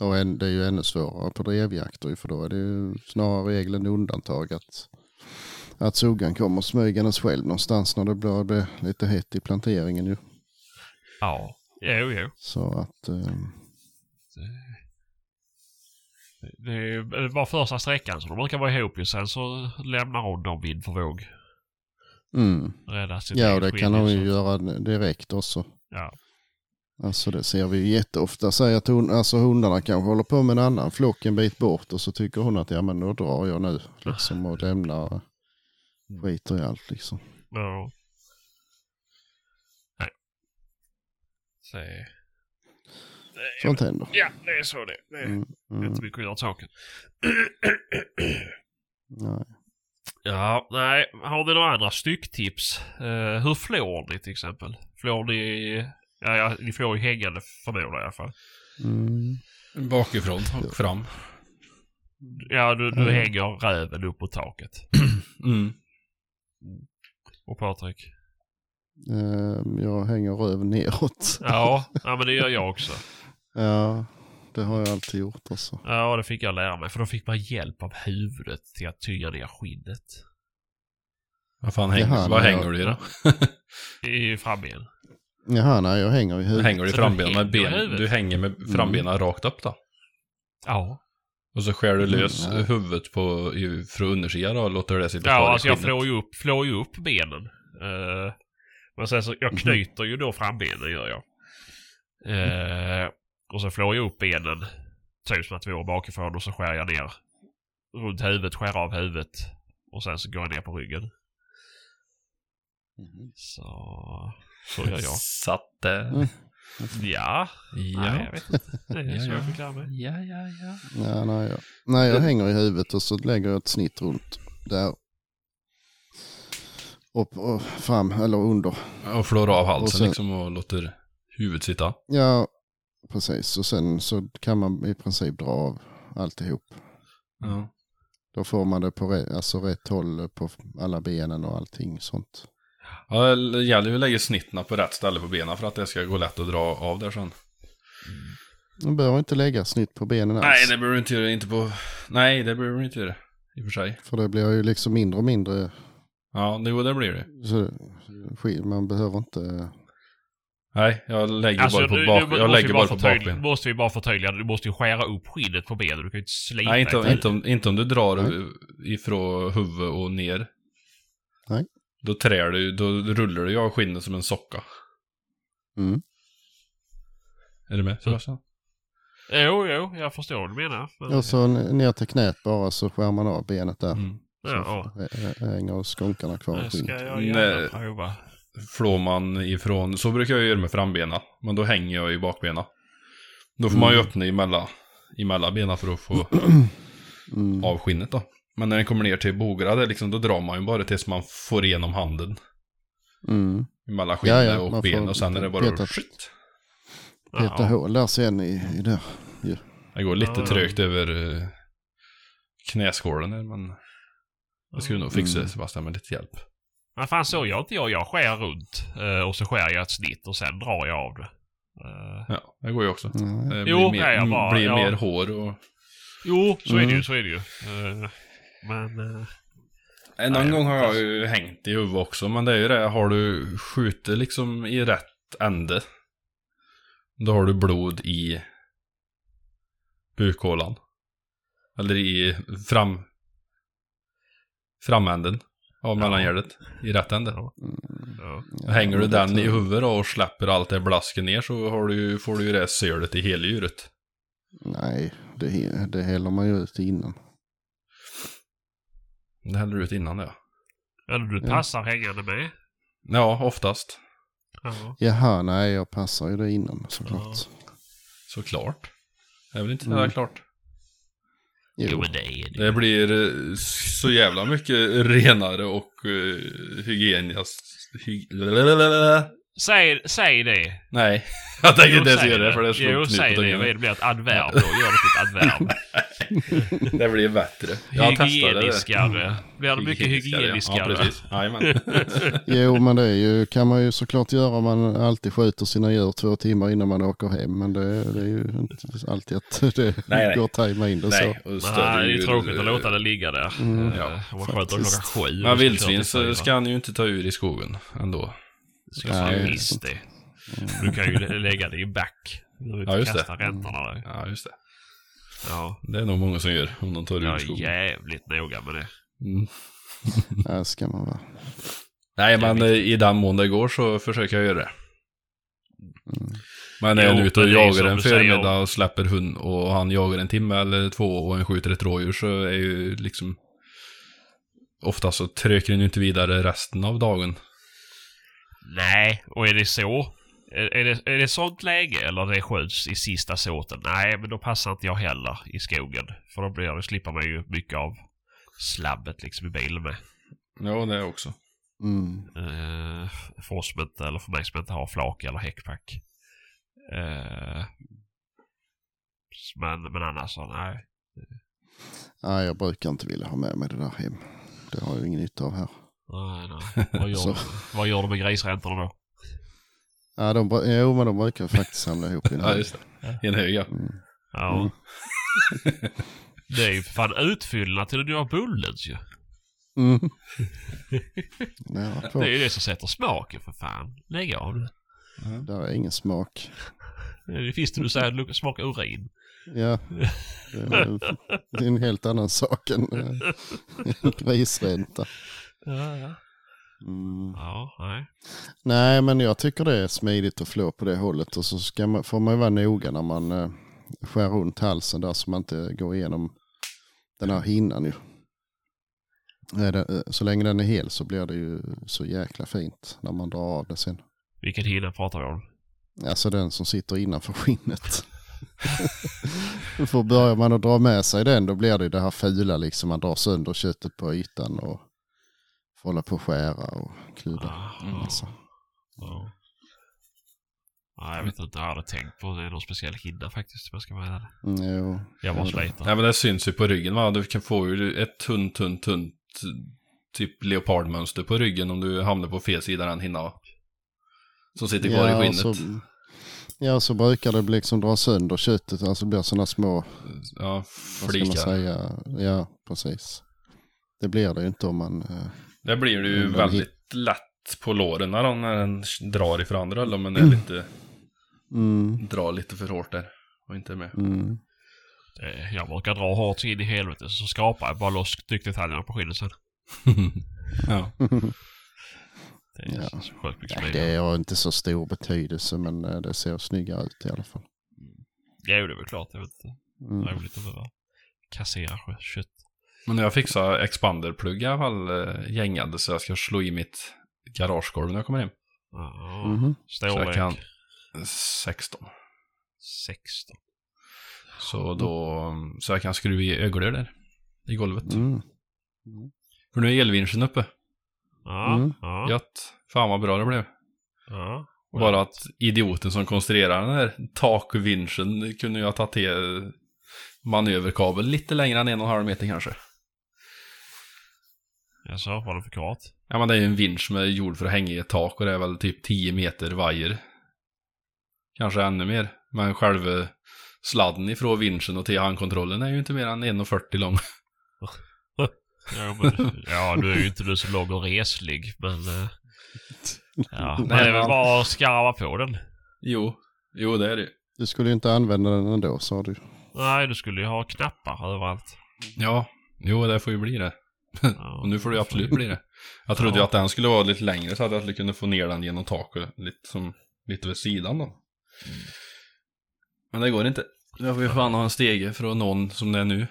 Och en, det är ju ännu svårare på drevjakter ju, för då är det ju snarare regel än undantag att, att suggan kommer smygandes själv någonstans när det blir, lite hett i planteringen ju. Ja, jo, jo. Så att, eh, Det ju det är bara första sträckan som de brukar vara ihop ju. Sen så lämnar hon dem vind för våg. mm. Rädda sitt ja och det kan hon ju göra direkt också. Ja. Alltså det ser vi ju jätteofta. Säg att hon, alltså hundarna kanske håller på med en annan flock en bit bort och så tycker hon att ja men då drar jag nu liksom och lämnar skiter i allt liksom. ja. Nej. Så, det, Sånt händer. ja, det är så det Det är Mm, mm, inte mycket att göra saken. nej. Ja, nej. Har ni några andra stycktips? Uh, hur flår ni till exempel? Flår ni... Ja, ja, ni får ju hängande förmodar jag i alla fall. Mm. Bakifrån och fram. Ja, du, du Mm. hänger räven upp på taket. Mm. Och Patrik? Eh, jag hänger röven neråt. Ja, ja, men det gör jag också. Ja, det har jag alltid gjort alltså. Ja, det fick jag lära mig. För då fick man hjälp av huvudet till att tynga ner skinnet. Vad fan hänger, vad hänger du i då? I framben. Jaha, nej jag hänger i Du huvudet. hänger i Så du frambenen med hänger i ben, huvudet? du hänger med frambenen rakt upp då. Ja. Och så skär du lös Mm, ja. huvudet på, i, från undersidan då och låter det sitta Ja, kvar alltså i jag skinnet. flår ju upp, flår ju upp benen. Eh, men sen så, jag knyter ju då frambenen gör jag. Eh, och så flår jag upp benen. Typ som att vi var bakifrån och så skär jag ner runt huvudet, skär av huvudet. Och sen så går jag ner på ryggen. Så, så gör jag. Satt det. Mm. Ja, nej Ja. jag vet inte. Det är Ja, så ja. jag fick lära mig. Ja, ja, ja. Ja, nej, jag, nej, jag hänger i huvudet och så lägger jag ett snitt runt där. Upp och fram eller under. Och flår av halsen Och sen- liksom och låter huvudet sitta. Ja, precis. Och sen så kan man i princip dra av alltihop. Ja. Då får man det på alltså rätt håll på alla benen och allting sånt. Ja, det gäller ju att lägga snitten på rätt ställe på benen för att det ska gå lätt att dra av där sen. Man behöver inte lägga snitt på benen alls. Nej, det behöver du inte göra. Inte på... Nej, det behöver du inte göra. I och för sig. För det blir ju liksom mindre och mindre. Ja, det, det blir det. Så, man behöver inte... Nej, jag lägger Alltså, bara på bak... måste jag vi lägger bara på bakben. Måste vi bara förtydliga. Du måste ju skära upp skinnet på benen. Du kan ju inte slipa Nej, inte, inte, om, inte om du drar Nej. ifrån huvudet och ner. Nej. Då trär du, då rullar du ju av skinnet som en socka. Mm. Är du med Sebastian? Jo, jo, jag förstår vad du menar. Men, Och så ner till knät bara så skär man av benet där. Mm. ja, ja. Så ä- hänger skonkarna kvar i Det ska jag gärna prova. Flår man ifrån, så brukar jag göra med frambena. Men då hänger jag i bakbena. Då får man ju Mm. öppna emellan, emellan benen för att få Mm. av skinnet då. Men när den kommer ner till bograd, liksom, då drar man ju bara tills man får igenom handen. Mm. Mellan skinnet Ja, ja, och ben och sen är det bara peta- skit. Peta Ja. hål där sen i, i där. Det går lite Ja. trögt över uh, knäskålen där, men det skulle du nog fixa Mm. Sebastian med lite hjälp. Men fan så gör inte jag. Jag skär runt eh, och så skär jag ett snitt och sen drar jag av det. Eh, Ja, det går ju också. Nej. Det Jo, blir, nej, jag mer, bara- blir mer hår och... jo, så är det ju. Mm. Så är det ju. Men... eh, En Nej, annan gång har jag ju hängt i huvudet också, men det är ju det, har du skjutit liksom i rätt ände, då har du blod i bukhålan. Eller i fram... framänden av mellangärdet, i rätt ände. Ja. Mm. ja. Hänger du den i huvudet och släpper allt det blasket ner så har du, får du ju det sölet i hela djuret. Nej, det, det häller man ju ut innan. Det häller du ut innan det. ja. Eller du Ja. passar hängande med. Ja, oftast. Ja. Jaha, nej jag passar ju det innan såklart. Såklart. Det är väl inte Mm. klart. Jo, Jo. men det är det. Det blir eh, så jävla mycket renare och uh, hygienisk... Hy Säg, säg det. Nej, jag tänker Jo, inte ens göra det för det slår Jo, knut säg det. Det blir ett adverb då. Gör det till ett adverb. Det blir bättre. Jag testade det. Hygieniskare. Blir det mycket Hygieniskare, hygieniskare? Ja, precis. Jo, men det är ju, kan man ju såklart göra om man alltid skjuter sina djur två timmar innan man åker hem. Men det, det är ju inte alltid att det Nej, nej. går att tajma in det Nej, så. Nej, det är ju tråkigt att låta det ligga där. Mm. Eh, Ja, man skjuter klockan sju. Men vildsvin ska han ju inte ta ur i skogen ändå. Ska jag det är visst sant. det. Du kan ju lägga det i back. Du Ja, just det. kasta räntorna där. Ja, just det. Ja, Det är nog många som gör om de tar ur jag i är skogen. jävligt noga med det. Mm. Ja, ska man vara. Nej, Det men eh, i den mån det går så försöker jag göra det. Mm. Men är Jo, han ute och det jagar en förmiddag och släpper hund och han jagar en timme eller två och en skjuter ett rådjur så är ju liksom Ofta så trycker den ju inte vidare resten av dagen. Nej, och är det så? Är, är, det, är det sånt läge eller det skjuts i sista såten? Nej, men då passar inte jag heller i skogen. För då blir det, slipper man ju mycket av slabbet liksom i bilen med. Ja, det också. Mm. Uh, för oss som inte, eller för mig som inte har flak eller häckpack. Eh, men, men annars så, nej. Nej, jag brukar inte vilja ha med mig det där hem. Det har jag ingen nytta av här. Nej, nej. Vad, gör, du, vad gör du med grisräntorna då? Ja, de, jo, men de brukar faktiskt samla ihop i en Ja, hög. just det. I en hög, ja. Mm. Ja. Mm. Det är ju för fan utfyllnad till den nya bullens ju. Mm. Det är ju det som sätter smaken för fan. Lägg av nu. Där är ingen smak. Det finns det du säger luk- smakar urin. Ja, det är, det en helt annan sak än äh, grisränta. Ja, ja. Mm. Ja, nej. Nej, men jag tycker det är smidigt att flå på det hållet och så ska man, får man ju vara noga när man äh, skär runt halsen där så man inte går igenom den här hinnan ju. Eh, så länge den är hel så blir det ju så jäkla fint när man drar av det sen. Vilken hinna pratar vi om? Alltså den som sitter innanför skinnet. För börjar man att dra med sig den då blir det ju det här fula liksom. Man drar sönder köttet på ytan och får hålla på och skära och kludda. Ah, Alltså. ja. Ja, jag vet inte jag hade tänkt på. Det är någon speciell hinna faktiskt. om Jag ska vara ärlig. Mm, jo. Jag bara Ja, sliter. Nej men det syns ju på ryggen va. Du kan få ju ett tunt, tunt, tunt typ leopardmönster på ryggen om du hamnar på fel sida den hinna. Som sitter kvar i skinnet. Så, ja, så brukar det liksom dra sönder köttet. Alltså det blir sådana små, Ja, vad ska man flikar. säga? Ja, precis. Det blir det ju inte om man... eh, Det blir det ju Mm, väldigt lätt på låren när den, drar ifrån andra eller men det är lite, Mm, drar lite för hårt där. Och inte med. mm. Det- Jag brukar dra hårt in i helvete så skrapar jag bara loss styckdetaljerna på skinnet sen. ja. Det är Ja. så sjukt mycket Nej, det har inte så stor betydelse men eh, det ser snyggare ut i alla fall. Jo, det är väl klart. Jag vet inte. Mm. Roligt att behöva kassera kött. Men jag fixar expanderplugg i alla fall eh, gängande så jag ska slå i mitt garagegolv när jag kommer hem. Ja, Mhm. Så jag kan 16. 16. Så då, så jag kan skruva i öglor där. I golvet. Mm. För nu är elvinschen uppe. Ja, Mm. ja, Gött. Fan vad bra det blev. ja. Bara att idioten som konstruerar den här takvinschen kunde ju ha tagit till manöverkabel lite längre än en och en halv meter kanske. Jag sa vad det för kort. Ja men det är ju en vinsch som är gjord för att hänga i ett tak och det är väl typ 10 meter vajer. Kanske ännu mer. Men själva sladden ifrån vinschen och till handkontrollen är ju inte mer än 1,40 lång. Ja, men, ja, nu är ju inte du så lång och reslig, men... eh, Ja, men Nej, det är väl bara att skarva på den. Jo, jo det är det. Du skulle ju inte använda den ändå sa du. Nej, du skulle ju ha knappar överallt. Ja, jo det får ju bli det. Ja, Och nu får det ju absolut bli det. Jag trodde ju att den skulle vara lite längre så att jag skulle kunna få ner den genom taket lite, som, lite vid sidan då. Men det går inte. Jag får ju fan ha en stege att någon som det är nu.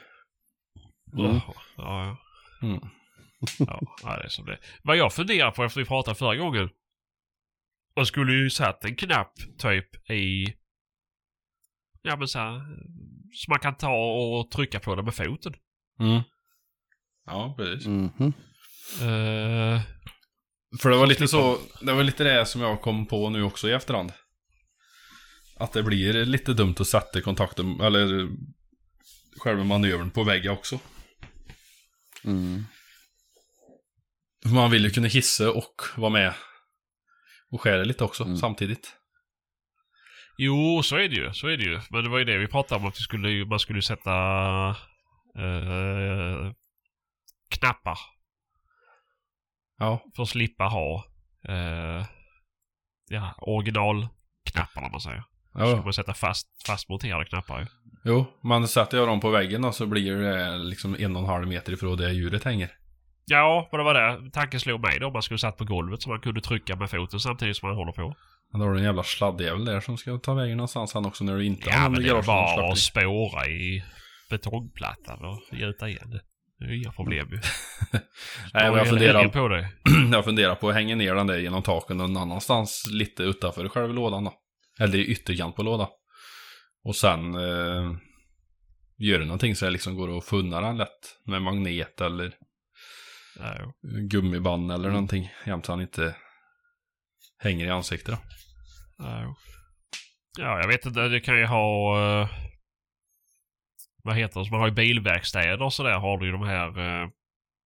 Mm. Ja, ja. Mm. Ja, det är som det. Vad jag funderar på efter vi pratade förra gången. Man skulle ju satt en knapp typ i... Ja men så här, Så man kan ta och trycka på den med foten. Mm. Ja, precis. Mhm. Uh, För det var lite så, det var lite det som jag kom på nu också i efterhand. Att det blir lite dumt att sätta kontakten, eller själva manövern på väggen också. Mm. För man vill ju kunna hissa och vara med och skära lite också Mm. samtidigt. Jo, så är det ju. Så är det ju. Men det var ju det vi pratade om att vi skulle, man skulle sätta eh, knappar Ja, för att slippa ha eh, ja, originalknapparna man säger. Så ja. ska man sätta fast, fast monterade knappar ju. Jo, man sätter jag dem på väggen då så blir det liksom en och en halv meter ifrån där djuret hänger. Ja, men det var det. Tanken slog mig då om man skulle satt på golvet så man kunde trycka med foten samtidigt som man håller på. Men då har du en jävla sladdjävel där som ska ta vägen någonstans han också när du inte Ja, har men det är bara att spåra i betongplattan och gjuta igen det. Inga problem ju. Nej, jag funderar, på det. jag funderar på att hänga ner den där genom taket någon annanstans lite utanför själva lådan då. Eller i ytterkant på lådan. Och sen eh, göra någonting så det liksom går att funna den lätt. Med magnet eller jo. gummiband eller någonting. Jämt så han inte hänger i ansiktet då. Ja, jo. ja, jag vet inte. Det kan ju ha... eh, vad heter det? Man har ju bilverkstäder och sådär. Har du ju de här... Uh,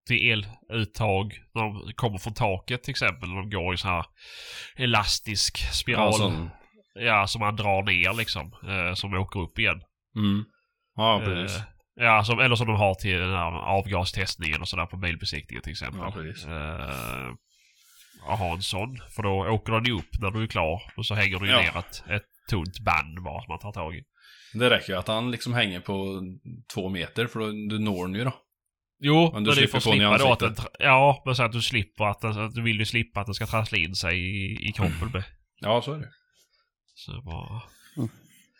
till eluttag. När de kommer från taket till exempel. De går i så här elastisk spiral. Ja, sån. Ja, som man drar ner liksom. eh, som åker upp igen. Mm. Ja, precis. Eh, ja, som, eller som de har till den här avgastestningen och sådär på bilbesiktningen till exempel. Ja, precis. Eh, att ha en sån. För då åker den ju upp när du är klar. Och så hänger du ju Ja. ner ett, ett tunt band bara som man tar tag i. Det räcker ju att han liksom hänger på två meter för då, du når den ju då. Jo, Men men, du det är för slipper att få den i slippa då att den... Ja, men så att du slipper att den, att du vill ju slippa att den ska trassla in sig i, i kroppen med. Ja, så är det. Så bara...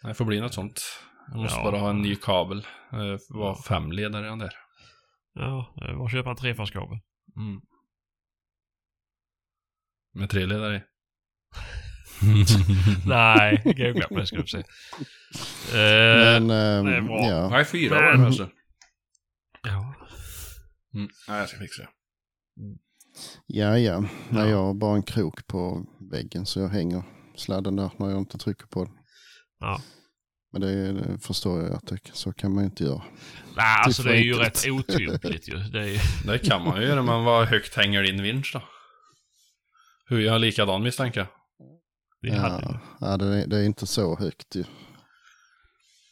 Det får bli något sånt. Jag måste Ja. bara ha en ny kabel. Eh, var fem ledare den där. Ja, det var att köpa en trefaskabel. Mm. Med tre ledare i. Nej, googla på det ska du se. Eh, Men, ehm, det ja. Nej, fyra Men- var det alltså. ja. Mm. Nej, jag ska fixa det. Ja, ja. Nej, Ja. jag har bara en krok på väggen så jag hänger sladden där när jag inte trycker på den. Ja. Men det, det förstår jag att det, så kan man ju inte göra. Nej, alltså för det är ju rätt otympligt ju. Det är, Det kan man ju göra, men vad högt hänger din vinsch då? Hur jag har likadan misstänker jag. Vi hade, Ja, ja det, är- det är inte så högt ju.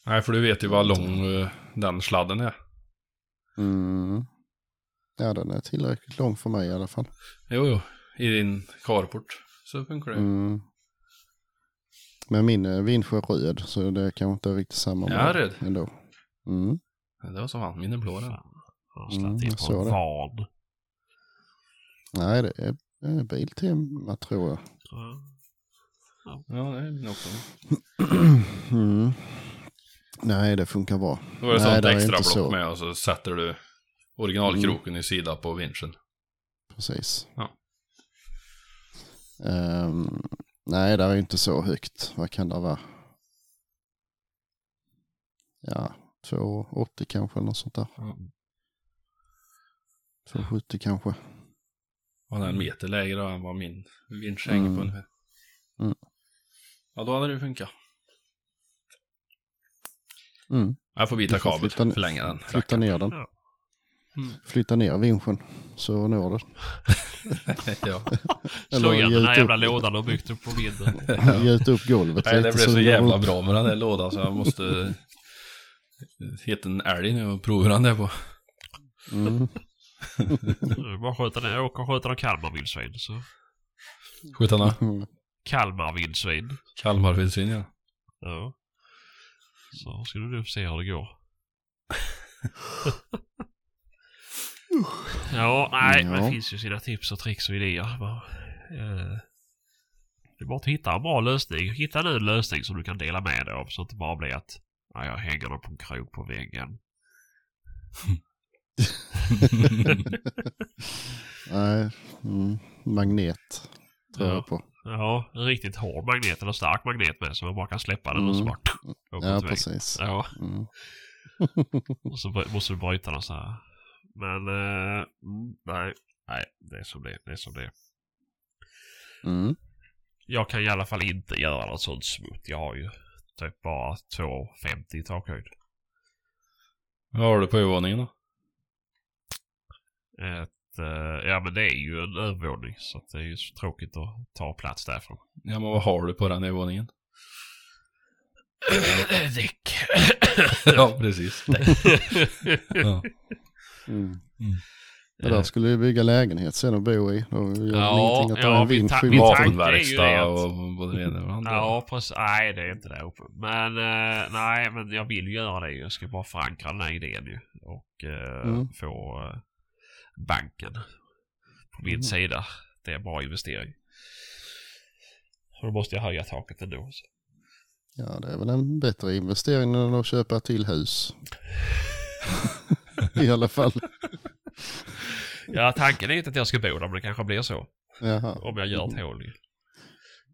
Nej, för du vet ju vad lång eh, den sladden är. Mm. Ja, den är tillräckligt lång för mig i alla fall. Jo, jo. I din carport så funkar det. Mm. Men min vinsch är röd så det kanske inte är riktigt samma. Ja, mål röd. Ändå. Mm. Det var så fan, min är blå den. Mm, jag såg det. van. Nej, det är, det är Biltema tror jag. Ja. Ja, det är min också. Mm. Nej, det funkar bra. Då var det Nej, sånt extra block så. med och så sätter du originalkroken i sida på vinschen. Precis. Ja. Ehm, nej, det är inte så högt. Vad kan det vara? Ja, 2,80 kanske eller något sånt där. Ja. 2,70 kanske. Och den är en meter lägre än vad min vinsch hänger Mm. på ungefär. Mm. Ja, då hade det funkat. Mm. Jag får byta kabel, flytta ner- förlänga den. Flytta ner den. Ja. Mm. Flytta ner vinschen så når du. ja. Slå igen den här jävla upp- lådan och byggt upp på vinden. Gjuta upp golvet Nej, det blev så det jävla bra med den där lådan så jag måste hitta en älg nu och prova den där på. Mm. Bara den. Jag åker och sköter en Kalmarvildsvin. Så. Skjutarna. Mm. Kalmarvildsvin. Kalmarvildsvin ja. Ja. Så ska du nu se hur det går. ja, nej, men Ja. det finns ju sina tips och tricks och idéer. Bara, eh, det är bara att hitta en bra lösning. Hitta nu en lösning som du kan dela med dig av så att det bara blir att ja, jag hänger den på en krok på väggen. Nej, mm. magnet tror Ja. jag på. Ja, en riktigt hård magnet eller stark magnet med så man bara kan släppa den och så Mm. bara Ja, precis. Ja, Mm. och så måste du bryta den så här. Men eh, mm, nej, nej, det är som det. Det är som det. Mm. Jag kan i alla fall inte göra något sånt smutt. Jag har ju typ bara 2,50 i takhöjd. Vad har du på övervåningen då? Ett, eh, ja men det är ju en övervåning så att det är ju så tråkigt att ta plats därifrån. Ja, men vad har du på den övervåningen? Däck. ja, precis. ja. Mm. Det där skulle vi bygga lägenhet sen och bo i. Då gör det Ja, ingenting att ja, en Vapenverkstad det är ju det och både det ena och det andra. Ja, precis. Nej, det är inte där uppe. Men eh, nej, men jag vill ju göra det. Jag ska bara förankra den här idén ju. Och eh, Mm. få eh, banken på min Mm. sida. Det är en bra investering. Och då måste jag höja taket ändå. Så. Ja, det är väl en bättre investering än att köpa till hus. I alla fall. Ja, tanken är inte att jag ska bo där, men det kanske blir så. Jaha. Om jag gör ett hål i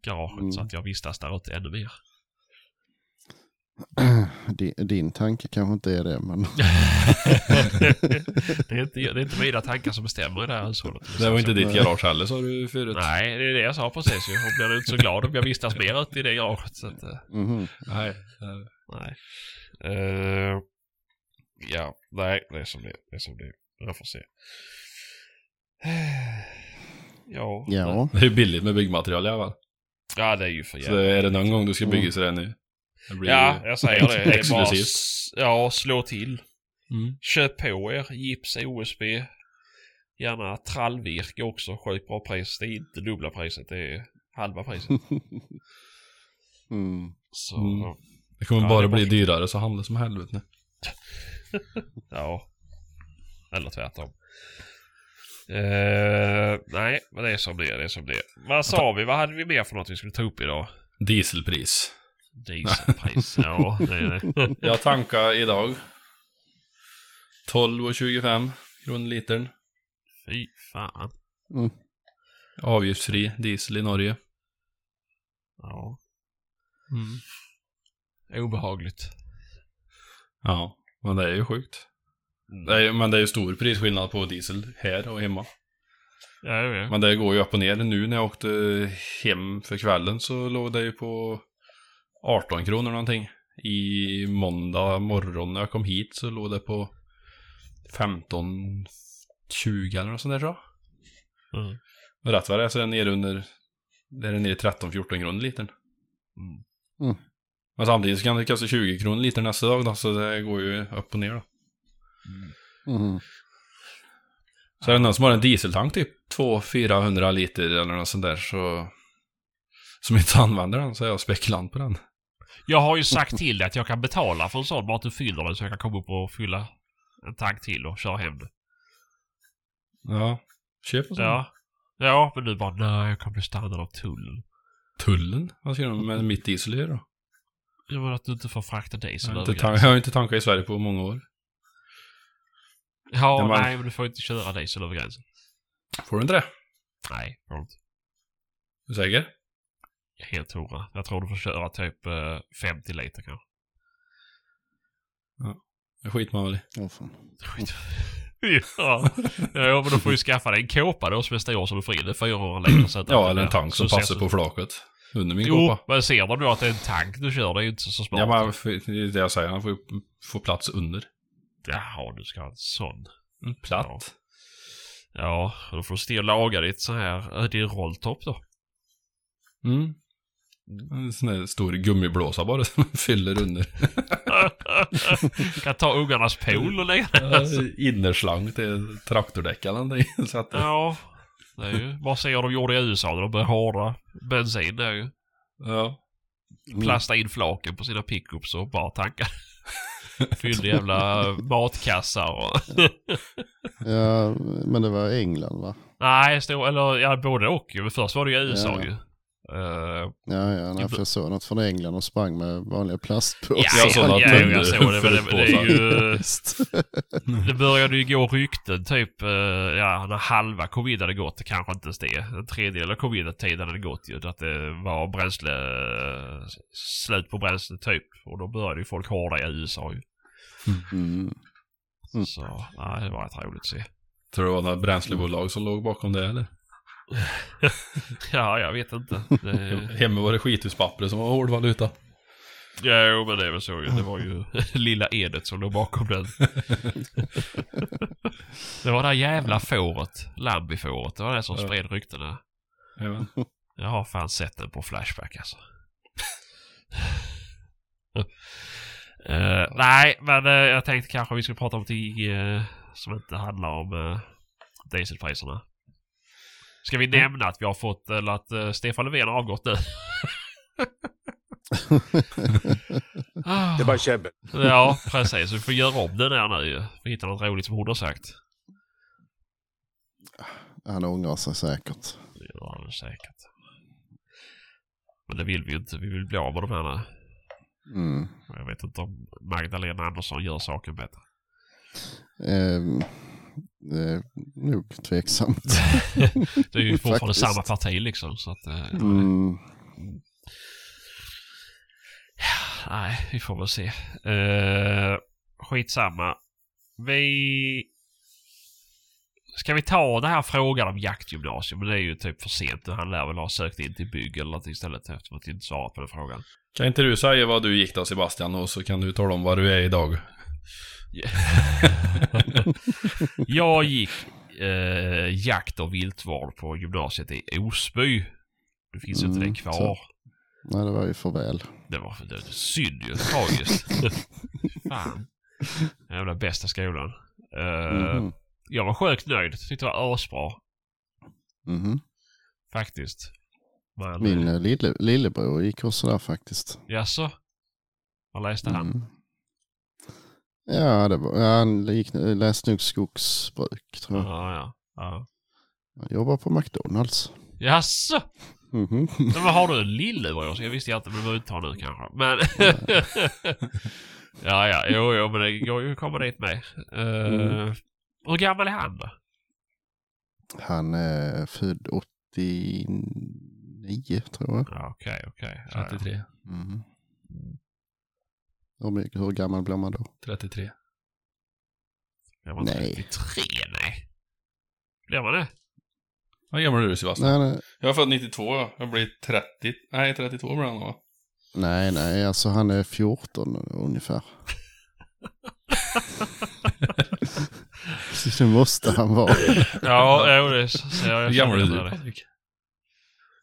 garaget Mm. så att jag vistas där ute ännu mer. Din, din tanke kanske inte är det, men det, är inte, det är inte mina tankar som bestämmer i det här hushållet. Det var inte ditt garage heller sa du förut. Nej, det är det jag sa precis. Hon blir inte så glad om jag vistas mer ute i det garaget. Så att, eh, mhm. Nej. nej. Eh, ja, nej, det är som det är. Det är som det är. Jag får se. Ja, ja. Det är ju billigt med byggmaterial i alla fall. ja, det är ju för Så jävla... är det någon gång du ska bygga Mm. så det nu. Blir Ja, jag säger det. det är bara, ja, slå till. Mm. Köp på er gips, OSB. Gärna trallvirke också. Sjukt bra pris. Det är inte dubbla priset. Det är halva priset. Mm. Så, Mm. ja. Det kommer Ja, bara det bli bort. dyrare så handla som helvete nu. ja. Eller tvärtom. Eh, nej, men det är som det är. Det är som det är. Vad sa vi? Vad hade vi mer för något vi skulle ta upp idag? Dieselpris. Dieselpris. ja, det är det. Jag tankade idag 12,25 kronor litern. Fy fan. Mm. Avgiftsfri diesel i Norge. Ja. Mm. Obehagligt. Ja, men det är ju sjukt. Det är, men det är ju stor prisskillnad på diesel här och hemma. Ja, jag vet. Men det går ju upp och ner. Nu när jag åkte hem för kvällen så låg det ju på 18 kronor någonting. I måndag morgon när jag kom hit så låg det på 15, 20 eller något sånt där så. Mm. Och rätt vad det är så är det nere under, det är det nere i 13-14 kronor litern. Mm. Mm. Men samtidigt så kan det kosta 20 kronor liter nästa dag då, så det går ju upp och ner då. Mhm. Så är det någon som har en dieseltank typ 200-400 liter eller något sånt där så... Som inte använder den så är jag spekulant på den. Jag har ju sagt till dig att jag kan betala för en sån bara att du fyller den så jag kan komma upp och fylla en tank till och köra hem det. Ja. Köp en sån. Ja. Ja, men du bara nej, jag kan bli stannad av tullen. Tullen? Vad ska de med mitt diesel göra då? Jag menar att du inte får frakta diesel Jag inte jag har inte tankat i Sverige på många år. Ja, men- nej, men du får inte köra diesel över gränsen. Får du inte det? Nej, får du inte. Är du säker? Helt hundra. Jag tror du får köra typ eh, 50 liter kanske. Det skiter man väl i. Åh, fan. Skit. ja. ja, men då får du skaffa dig en kåpa då som är stor som du får in. Det är 400 liter. Så att Ja, eller en tank som så passar på flaket. Under min Jo, kåpa. men ser de då att det är en tank du kör, det är ju inte så smart. Ja, men det är det jag säger. Han får ju få plats under. Jaha, du ska ha en sån. En platt. Ja, då får du stå och laga ditt så här, äh, din rolltopp då. Mm. En sån där stor gummiblåsa bara som fyller under. kan ta ungarnas pool och lägga den. Innerslang till traktordäck eller någonting. Så att, Ja, det är ju se hur de gjorde i USA när de började hårda bensin där ju. ja. Plasta in flaken på sina pickups och bara tanka. Fyllde jävla matkassar och... Ja, men det var England va? Nej, stod, eller ja, både och ju. Först var det ju USA Ja. ju. Eh, Ja, ja, nej, för jag såg något från England och sprang med vanliga plastpåsar. Ja, sådana ja, tunnor jag såg det. Men det, det är ju... Visst. Det började ju gå rykten typ, eh, ja, när halva covid hade gått, kanske inte ens det. En tredjedel av covid-tiden hade gått ju. Att det var bränsle, slut på bränsle typ. Och då började ju folk hårda i USA ju. Mm. Mm. Så, nej, det var rätt roligt att se. Tror du det var några bränslebolag som låg bakom det eller? Ja, jag vet inte. Det... Hemma var det skithuspappret som var hårdvaluta. Ja, jo, men det är väl så ju. Det var ju lilla Edet som låg bakom den. det var det jävla fåret. Lambi-fåret. Det var det som Ja. spred ryktena. Jajamän. Jag har fan sett den på Flashback alltså. Eh, nej, men eh, jag tänkte kanske vi skulle prata om någonting uh, som inte handlar om uh, dieselpriserna. Ska vi nämna att vi har fått, eller att eh, Stefan Löfven har avgått nu? Det är bara käbbel. Ja, precis. Vi får göra om den här nu. Vi hittar något roligt som hon har sagt. Han ångrar sig säkert. Det gör han säkert. Men det vill vi ju inte. Vi vill bli av med de här nu. Mm. Jag vet inte om Magdalena Andersson gör saken bättre. Ehm, det är nog tveksamt. Det är ju fortfarande Faktiskt. samma parti liksom. Så att, eh, Mm. Nej, vi får väl se. Uh, skitsamma. Vi... Ska vi ta den här frågan om jaktgymnasium? Men det är ju typ för sent nu. Han lär väl ha sökt in till bygg eller något istället eftersom att inte svarat på den frågan. Kan inte du säga vad du gick då Sebastian och så kan du tala om vad du är idag. jag gick eh, jakt och viltvård på gymnasiet i Osby. Det finns ju inte Mm, det kvar. så. Nej, det var ju för väl. Det var det var synd ju. Tragiskt. Fan. Jävla bästa skolan. Eh, Mhm. Jag var sjukt nöjd. Tyckte det var asbra. Mhm. Faktiskt. Men, Min eh, lille, lillebror gick också där faktiskt. Jaså? Vad läste han? Mm. Ja, det var, ja, han läste nog skogsbruk tror jag. Ja, ja. ja. Han jobbar på McDonalds. Jaså? Mhm. Men vad har du en lillebror? Jag visste jag inte, men behöver inte ha nu kanske. Men... ja, ja. Jo, jo, men det går ju att komma dit med. Eh, Mm. Hur gammal är han då? Han är född 89 tror jag. Ja, okej, okej. Ja, ja. 33. Mhm. Hur, mycket, hur gammal blir man då? 33. Jag var Nej. 33, nej. Blir man det? Vad gammal är du Sebastian? Nej, nej, Jag är född 92. Jag blir 30. Nej, 32 blir han va? nej, nej, alltså han är 14 ungefär. Så det måste han vara. Ja, jo, det ser jag. Hur gammal är du. Patrik?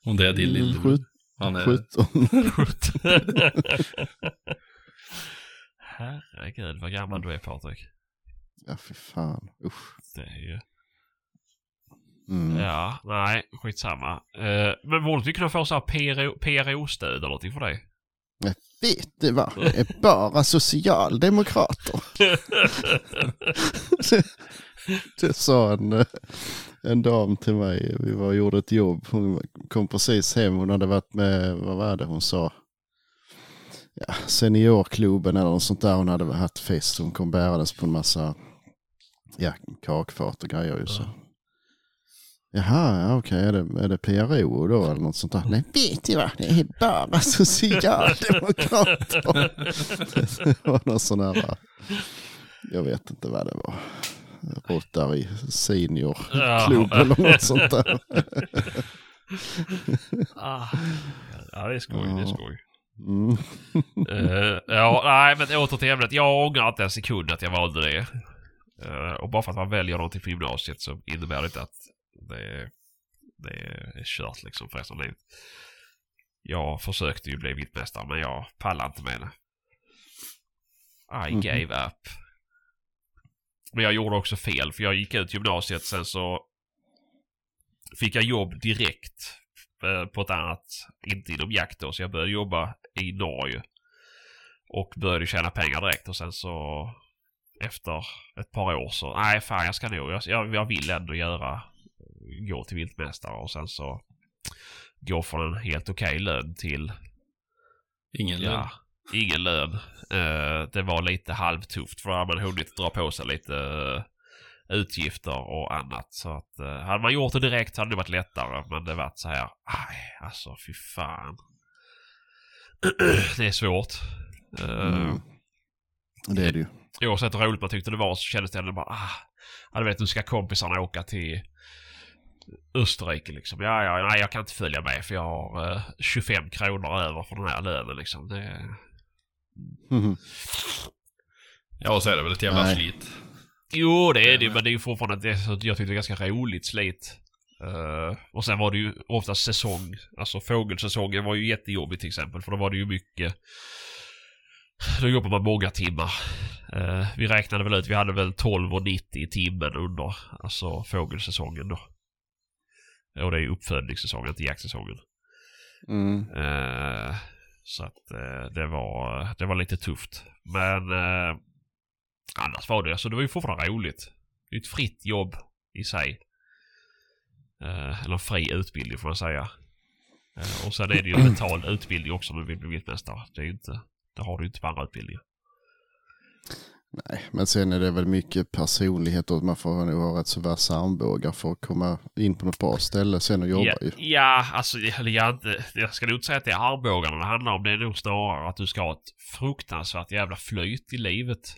Om det är din Mm, lillebror. Han är... 17. Herregud vad gammal du är Patrik. Ja, fy fan. Usch. Det är ju... Mm. Ja, nej, skitsamma. Uh, men borde vi kunna få så här PRO, PRO-stöd eller någonting för dig? Vet du vad? Det är bara socialdemokrater. det, det sa en, en dam till mig. Vi var och gjorde ett jobb. Hon kom precis hem. Hon hade varit med, vad var det hon sa? Ja, seniorklubben eller något sånt där. Hon hade haft fest. Hon kom bärandes på en massa ja, kakfat och grejer. Ju, så. Jaha, ja, okej. Är, det, är det PRO då eller något sånt där? Nej, vet du vad? Det är bara socialdemokrater. det var någon sån här, jag vet inte vad det var. Rotary seniorklubb Ja. eller något sånt där. Ah. Ja, det är skoj, det är skoj. Mm. Eh, ja, nej, men åter till ämnet. Jag ångrar inte en sekund att jag valde det. Eh, och bara för att man väljer någonting på gymnasiet så innebär det inte att det, det är kört liksom för resten av livet. Jag försökte ju bli vittmästare men jag pallade inte med det. I Mhm. gave up. Men jag gjorde också fel för jag gick ut gymnasiet sen så fick jag jobb direkt eh, på ett annat, inte inom jakt då, så jag började jobba i Norge. Och började tjäna pengar direkt och sen så efter ett par år så, nej fan jag ska nog, jag, jag, vill ändå göra, gå till viltmästare och sen så gå från en helt okej lön till, Ingen lön. ja, ingen lön. Eh, det var lite halvtufft för man hunnit dra på sig lite eh, utgifter och annat. Så att eh, hade man gjort det direkt hade det varit lättare. Men det varit så här, aj, alltså fy fan. Det är svårt. Uh, Mm. Det är det ju. Oavsett hur roligt man tyckte det var så kändes det ändå bara, ah, ja, du vet nu ska kompisarna åka till Österrike liksom. Ja, ja, nej jag kan inte följa med för jag har eh, 25 kronor över för den här lönen liksom. Det, Mhm. Ja, så är det väl ett jävla Nej. slit. Jo, det är det men det är ju fortfarande det, så jag tyckte det var ganska roligt slit. Eh, och sen var det ju oftast säsong. Alltså fågelsäsongen var ju jättejobbig till exempel för då var det ju mycket... Då jobbar man många timmar. Eh, vi räknade väl ut, vi hade väl 12,90 i timmen under alltså fågelsäsongen då. Och det är ju uppfödningssäsongen, inte jaktsäsongen. Mm. Eh, så att det var, det var lite tufft. Men annars var det, alltså det var ju fortfarande roligt. Det är ett fritt jobb i sig. Eh, eller fri utbildning får man säga. Eh, och sen är det ju betald utbildning också om du vill bli viltmästare. Det är inte, det har du ju inte på andra utbildningar. Nej, men sen är det väl mycket personlighet och man får nog ha rätt så vassa armbågar för att komma in på något bra ställe sen och jobba ja, ju. ja, alltså eller jag, jag ska nog inte säga att det är armbågarna det handlar om. Det är nog snarare att du ska ha ett fruktansvärt jävla flyt i livet.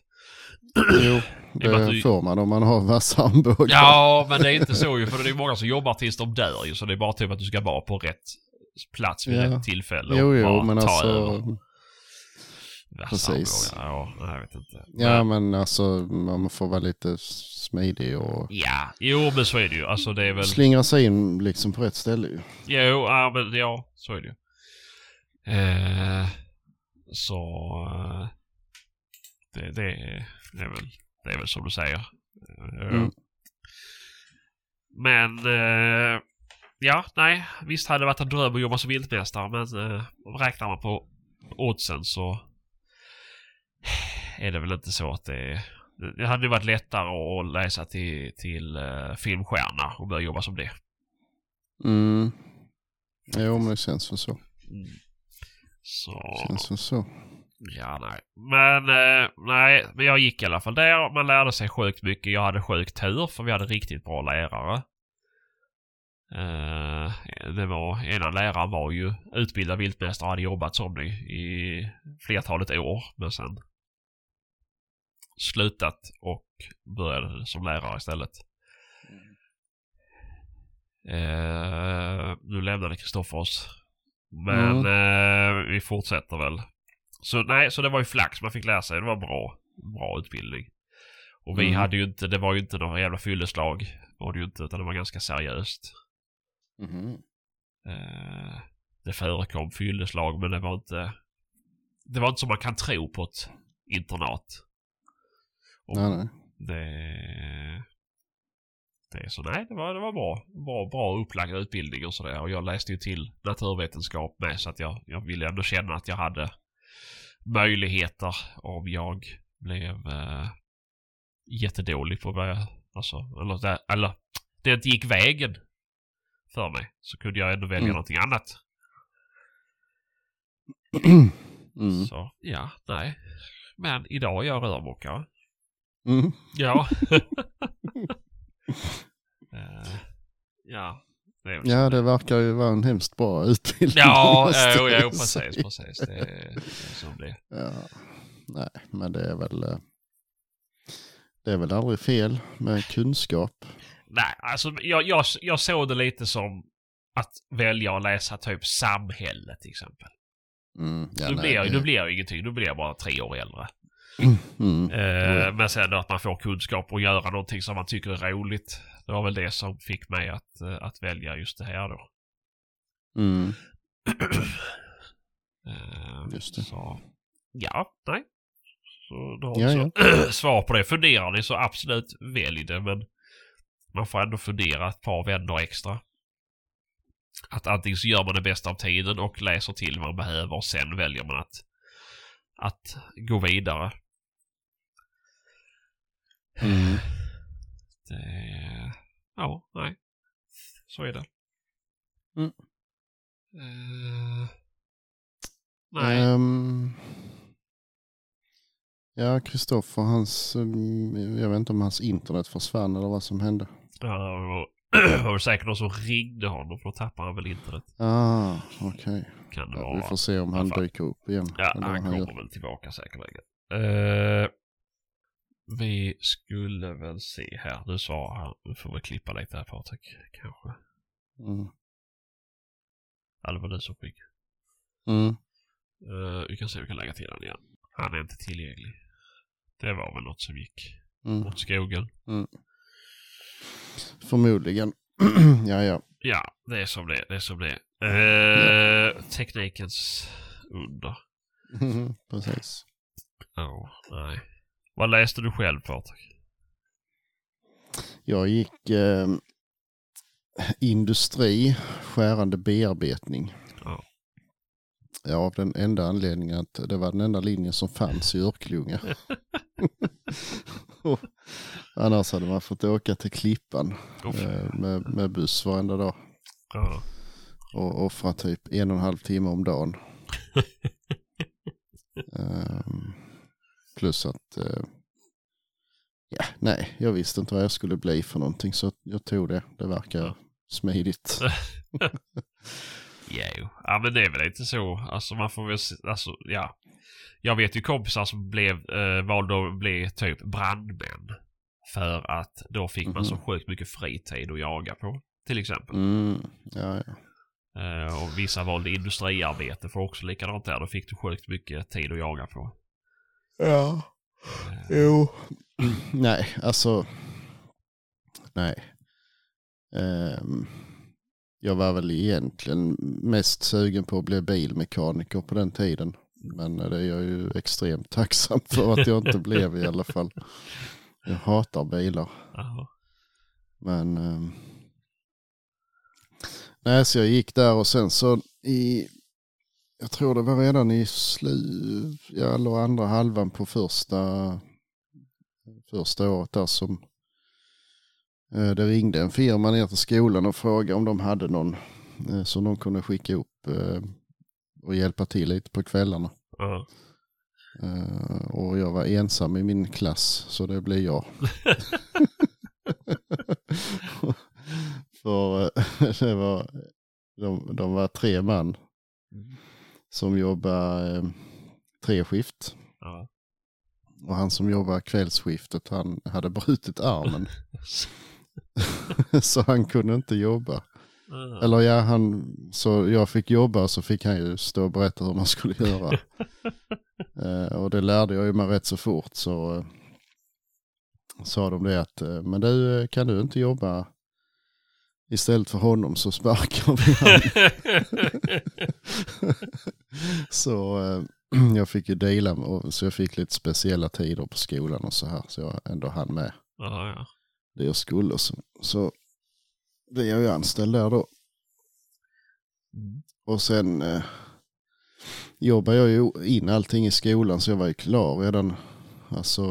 Jo, Det du- får man om man har vassa armbågar. Ja, men det är inte så ju. För det är många som jobbar tills de dör ju. Så det är bara typ att du ska vara på rätt plats vid Ja. rätt tillfälle. och Jo, jo, bara men ta alltså. över. Precis. Ja, jag vet inte. Ja, Men, men alltså man får vara lite smidig och ja, jo men så är det ju. Alltså det är väl... slingra sig in liksom på rätt ställe ju. Jo, ja, men ja, så är det ju. Eh, så... Det, det, är väl, det är väl som du säger. Eh, Mm. Men... Eh, ja, nej. Visst hade det varit en dröm att jobba som viltmästare men eh, räknar man på oddsen så är det väl inte så att det... Det hade ju varit lättare att läsa till, till eh, filmstjärna och börja jobba som det. Mm. Jo, men det känns väl så. Mm. Så... Känns väl så. Ja, nej. Men eh, nej, men jag gick i alla fall där. Man lärde sig sjukt mycket. Jag hade sjuk tur för vi hade riktigt bra lärare. Eh, det var, ena läraren var ju utbildad viltmästare och hade jobbat som det i flertalet år. Men sen slutat och började som lärare istället. Eh, nu lämnade Kristoffer oss. Men eh, vi fortsätter väl. Så nej, så det var ju flax man fick lära sig. Det var bra, bra utbildning. Och vi Mm. hade ju inte, det var ju inte några jävla fylleslag. Var det ju inte, utan det var ganska seriöst. Mhm. Eh, det förekom fylleslag men det var inte... Det var inte som man kan tro på ett internat. Och Nej, nej. Det... Det är så nej, det var, det var bra. Bra, bra upplagd utbildning och sådär. Och jag läste ju till naturvetenskap med så att jag, jag ville ändå känna att jag hade möjligheter om jag blev eh, jättedålig på vad jag... Alltså, eller, det, eller det inte gick vägen för mig. Så kunde jag ändå välja Mm. någonting annat. Mm. Så ja, nej. Men idag är jag rörmokare. Mm. Ja. Eh, ja. Det. Ja, det verkar ju vara en hemskt bra utbildning. Ja, måste jo, jo, precis, precis. Det är, som det. Ja. Nej, men det är väl... eh, Det är väl aldrig fel med kunskap. Nej, alltså jag, jag, jag såg det lite som att välja att läsa typ samhälle till exempel. Mm. Ja, nu, nej, blir det- nu blir ingenting, nu blir bara tre år äldre. Mm. Eh, men sen att man får kunskap och göra någonting som man tycker är roligt. Det var väl det som fick mig att, eh, att välja just det här då. Mm. Eh, Just det. Så, ja, nej. Så då har Ja, så, svar på det. Funderar ni så absolut välj det men man får ändå fundera ett par vändor extra. Att antingen så gör man det bästa av tiden och läser till vad man behöver och sen väljer man att, att gå vidare. Mm. Det... Ja, nej. Så är det. Mm. Eh, nej. Ehm, ja, Kristoffer, hans... mm, Jag vet inte om hans internet försvann eller vad som hände. Ja, det var, det var säkert någon som ringde honom för då tappade han väl internet. Ah, okej. Det Ja, vi får se om han dyker upp igen. Ja, vad han kommer väl tillbaka säkerligen. Uh, vi skulle väl se här. Nu sa han, nu får vi klippa lite här Patrik. Kanske. Mm. Ja, det var du som skickade. Mm. Uh, vi kan se om vi kan lägga till den igen. Han är inte tillgänglig. Det var väl något som gick Mm. åt skogen. Förmodligen. ja, ja. Ja, det är som det är. Det är som det. Eh, Teknikens under. Precis. Ja, nej. Vad läste du själv Patrik? Jag gick eh, industri, skärande bearbetning. Ja. Ja, av den enda anledningen att det var den enda linjen som fanns i Örkelljunga. Och Annars hade man fått åka till Klippan eh, med, med buss varenda dag Ja. och offra typ en och en halv timme om dagen. Ehm, plus att, eh, ja, nej, jag visste inte vad jag skulle bli för någonting så jag tog det. Det verkar smidigt. Jo. ja, men det är väl lite så. Alltså man får väl, alltså ja. Jag vet ju kompisar som blev, eh, valde att bli typ brandmän. För att då fick man så Mhm. sjukt mycket fritid att jaga på. Till exempel. Mm, ja, ja. Eh, och vissa valde industriarbete för också likadant där. Då fick du sjukt mycket tid att jaga på. Ja, Eh, jo. nej, alltså, nej. Ehm, jag var väl egentligen mest sugen på att bli bilmekaniker på den tiden. Men det är jag ju extremt tacksam för att jag inte blev i alla fall. Jag hatar bilar. ja. Men ehm, nej, så jag gick där och sen så i, jag tror det var redan i slu, ja, eller andra halvan på första, första året där som eh, det ringde en firma ner till skolan och frågade om de hade någon eh, som de kunde skicka upp eh, och hjälpa till lite på kvällarna. Eh, och jag var ensam i min klass så det blev jag. För det var, de, de var tre man som jobbade eh, tre skift. Ja. Och han som jobbade kvällsskiftet han hade brutit armen. så han kunde inte jobba. Ja. Eller ja, han, så jag fick jobba så fick han ju stå och berätta hur man skulle göra. eh, och det lärde jag ju mig rätt så fort så eh, sa de det att eh, men du eh, kan du inte jobba istället för honom så sparkar vi han. Så eh, jag fick ju dela och så jag fick lite speciella tider på skolan och så här så jag ändå hann med ja, ja. det jag skulle. och Så, så blev jag ju anställd där då. Mm. Och sen eh, jobbade jag ju in allting i skolan så jag var ju klar redan alltså,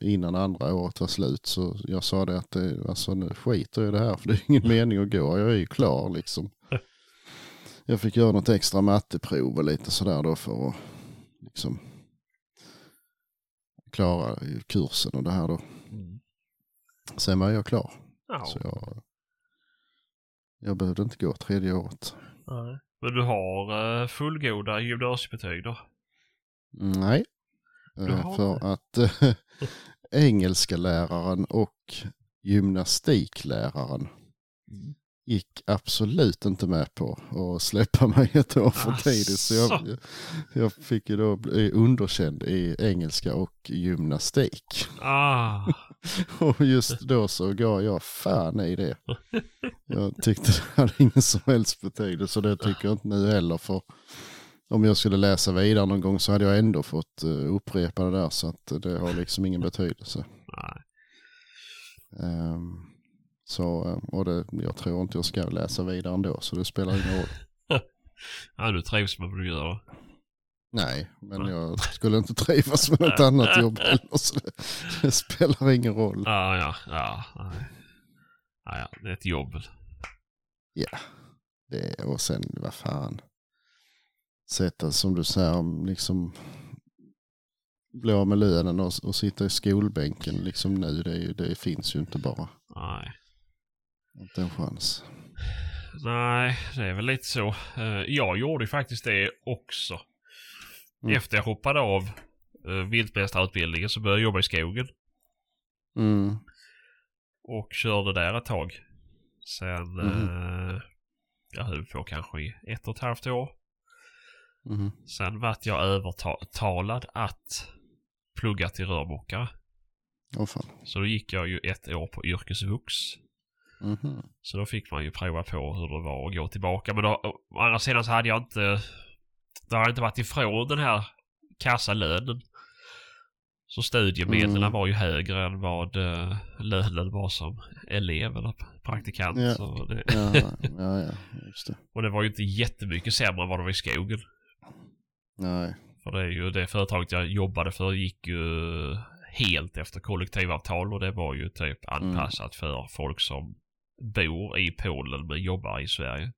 innan andra året var slut. Så jag sa det att det, alltså, nu skiter jag i det här för det är ingen mening att gå. Jag är ju klar liksom. Jag fick göra något extra matteprov och lite sådär då för att liksom klara kursen och det här då. Mm. Sen var jag klar. Ja. Så jag, jag behövde inte gå tredje året. Nej. Men du har uh, fullgoda gymnasiebetyg då? Nej. Eh, För att eh, engelska läraren och gymnastikläraren Mm. Gick absolut inte med på att släppa mig ett år för tidigt. Så jag, jag fick ju då bli underkänd i engelska och gymnastik. Ah. Och just då så gav jag fan i det. Jag tyckte det hade ingen som helst betydelse och det tycker jag inte nu heller. För om jag skulle läsa vidare någon gång så hade jag ändå fått eh, upprepa det där så att det har liksom ingen betydelse. Nej. Så, eh, och det, jag tror inte jag ska läsa vidare ändå så det spelar ingen roll. Ja, du trivs med vad du gör? Nej, men jag skulle inte trivas med något annat jobb heller så det, det spelar ingen roll. Ja, ja. Nej. Ah, ja, det är ett jobb. Ja, det, och sen vad fan. Sätta som du säger, liksom bli av med lönen och, och sitta i skolbänken liksom nu, det, är ju, det finns ju inte bara. Nej. Inte en chans. Nej, det är väl lite så. Eh, jag gjorde faktiskt det också. Mm. Efter jag hoppade av uh, viltmästarutbildningen så började jag jobba i skogen. Mm. Och körde där ett tag. Sen, eh, jag höll på kanske i ett och ett halvt år. Mm. Sen vart jag övertalad att plugga till rörmokare. Fan. Så då gick jag ju ett år på yrkesvux. Mhm. Så då fick man ju prova på hur det var att gå tillbaka. Men då, å andra sidan så hade jag inte... Det har inte varit ifrån den här kassalönen. Så studiemedlen Mm. var ju högre än vad uh, lönen var som elev eller praktikant. Ja. Så det, Ja, ja, ja, just det. och det var ju inte jättemycket sämre än vad det var i skogen. Nej. För det är ju det företaget jag jobbade för gick ju helt efter kollektivavtal och det var ju typ anpassat för folk som bor i Polen men jobbar i Sverige.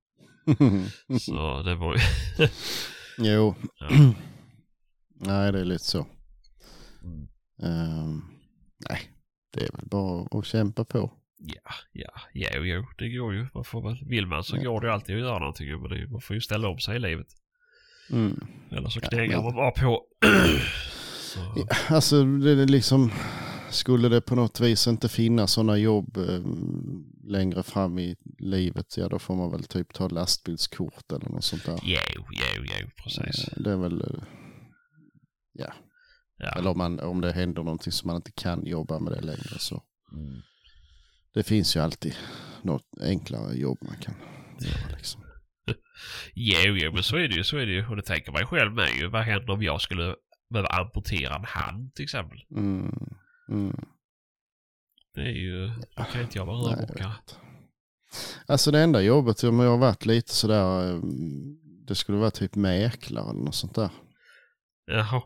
Så det var ju... jo. Ja. Nej, det är lite så. Mm. Ehm, nej, det är väl bara att kämpa på. Ja, ja, jo, jo, det går ju. Man får väl, vill man så Ja. går det ju alltid att göra någonting. Men det man får ju ställa om sig i livet. Mm. Eller så Ja, knegar men- man bara på. så, Ja, Alltså, det är liksom, skulle det på något vis inte finnas sådana jobb eh, längre fram i livet, ja då får man väl typ ta lastbilskort eller något sånt där. jo, jo, jo, precis. Eh, Det är väl, eh, Ja. eller om, man, om det händer någonting som man inte kan jobba med det längre så. Mm. Det finns ju alltid något enklare jobb man kan göra liksom. Jo, jo, men så är det ju. Så är det ju. Och det tänker man ju själv med ju. Vad händer om jag skulle behöva amputera en hand till exempel? Mm. Mm. Det är ju... Då kan inte jag vara rörmokare. Alltså det enda jobbet som jag har varit lite sådär, eh, det skulle vara typ mäklare eller något sånt där. Jaha.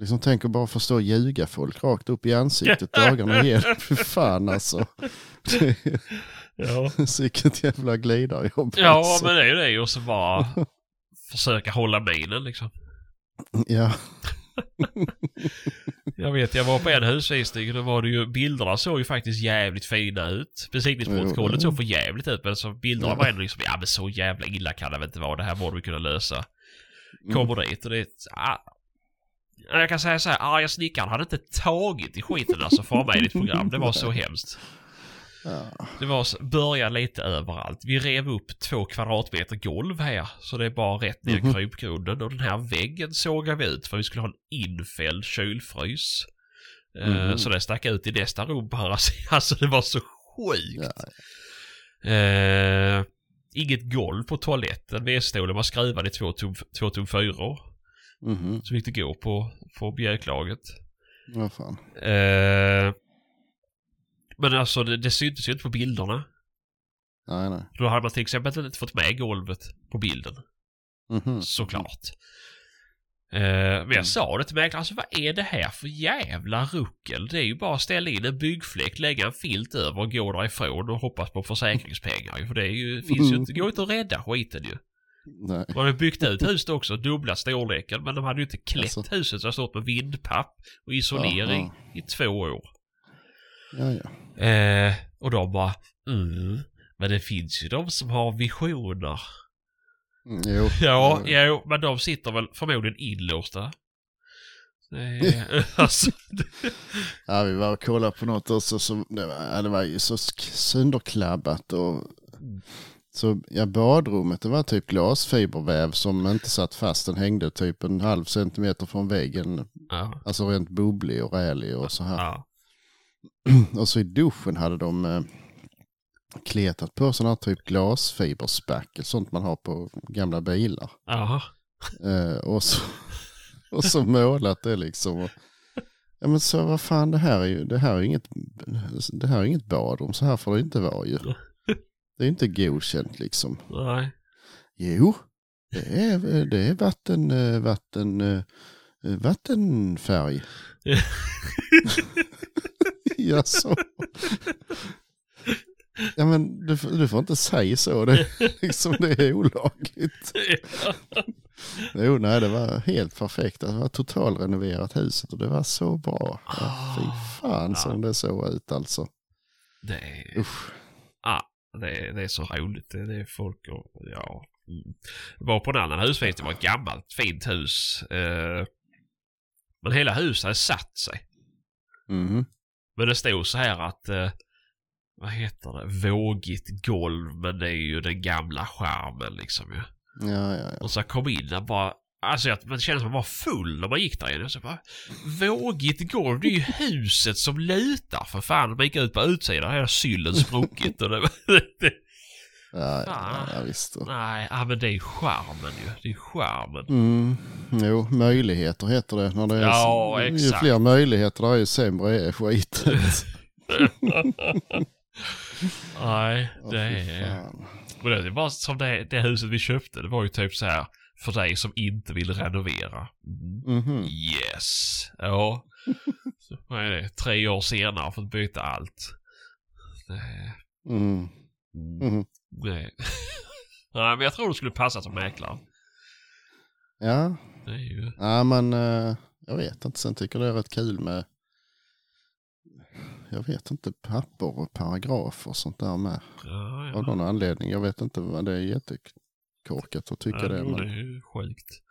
Liksom tänk att bara förstå ljuga folk rakt upp i ansiktet dagarna igenom. Fy fan alltså. Ja. Sicket jävla glidarjobb. Ja, alltså. men det är ju det. Och så bara försöka hålla minen liksom. Ja. Jag vet, jag var på en husvisning och då var det ju, bilderna såg ju faktiskt jävligt fina ut. Besiktningsprotokollet såg för jävligt ut men så bilderna var ändå liksom, ja men så jävla illa kan det väl inte vara, det här borde vi kunna lösa. Mm. Kommer dit och det är ah, jag kan säga så här, arga snickaren hade inte tagit i skiten alltså för mig i ett program. Det var så hemskt. Ja. Det var börja lite överallt. Vi rev upp två kvadratmeter golv här. Så det är bara rätt ner i Mhm. krypgrunden. Och den här väggen sågade vi ut för vi skulle ha en infälld kylfrys. Eh, Mhm. Så det stack ut i nästa rum andra sidan. Alltså det var så sjukt. Ja. Eh, inget golv på toaletten. WC-stolen var skruvad i två tum, två tum fyror. Mhm. Så fick det gå på, på bjälklaget. Vad fan. Eh, men alltså det, det syntes ju inte på bilderna. Nej, nej. Då hade man till exempel inte fått med golvet på bilden. Mhm. Såklart. Eh, men jag sa det till mäklaren, alltså vad är det här för jävla ruckel? Det är ju bara att ställa in en byggfläck, lägga en filt över och gå därifrån och hoppas på försäkringspengar. ju. För det är ju, finns ju inte, det går inte att rädda skiten ju. Nej. Man har ju byggt ut huset också, dubbla storleken, men de hade ju inte klätt Alltså. huset så det har stått med vindpapp och isolering Aha. i två år. Ja, ja. Eh, och de bara, mm, men det finns ju de som har visioner. Mm, Jo. Ja, Ja. jo, men de sitter väl förmodligen inlåsta. Är, alltså, det, Ja, vi var och kollade på något också som, det var, det var ju så sönderklabbat och så, ja badrummet det var typ glasfiberväv som inte satt fast, den hängde typ en halv centimeter från väggen, ja, alltså rent bubblig och rälig och så här. ja, Och så i duschen hade de eh, kletat på sådana här typ glasfiberspackel, sånt man har på gamla bilar. ja, Eh, och, så, och så målat det liksom. Och, ja men så vad fan det här är ju, det här är inget, det här är inget badrum, så här får det inte vara ju. Det är inte godkänt liksom. nej. Jo, det är, det är vatten, eh, vatten, eh, vattenfärg. Jaså? Ja men du, får- du får inte säga så, det, liksom, det är olagligt. Jo, nej det var helt perfekt. Det var totalrenoverat huset och det var så bra. Ja, fy fan som det såg ut alltså. Det är, Usch. ah, det är, det är så roligt. Det, det är folk och, ja. Mm. Var på en annan husvisning, det var ett gammalt fint hus. Eh, men hela huset hade satt sig. Mhm. Men det stod så här att, eh, vad heter det, vågigt golv men det är ju den gamla charmen liksom ju. Ja, ja, ja. Och så kom in och bara, alltså jag, man kände som man var full när man gick där inne. Så bara, vågigt golv, det är ju huset som lutar för fan. Man gick ut på utsidan, här har syllen spruckit och det, det Ja, ja, visst. Nej, ja, men det är ju charmen ju. Det är charmen. Mm. Jo, möjligheter heter det. När det är, Ja, Ju exakt. fler möjligheter det är ju sämre är skitet. Nej, det är... det var som det, det huset vi köpte. Det var ju typ så här för dig som inte vill renovera. Mm. Mhm. Yes. Ja. Så, vad är det? Tre år senare fått byta allt. Det, Mm. Mhm. Det. Nej, men jag tror det skulle passa som mäklare. Ja, Det är ju... ja men eh, jag vet inte. Sen tycker jag det är rätt kul med jag vet inte, papper och paragrafer och sånt där med. Ja, ja. Av någon anledning. Jag vet inte vad det är jättekorkat att tycka ja, det. jo, Men... det är ju sjukt.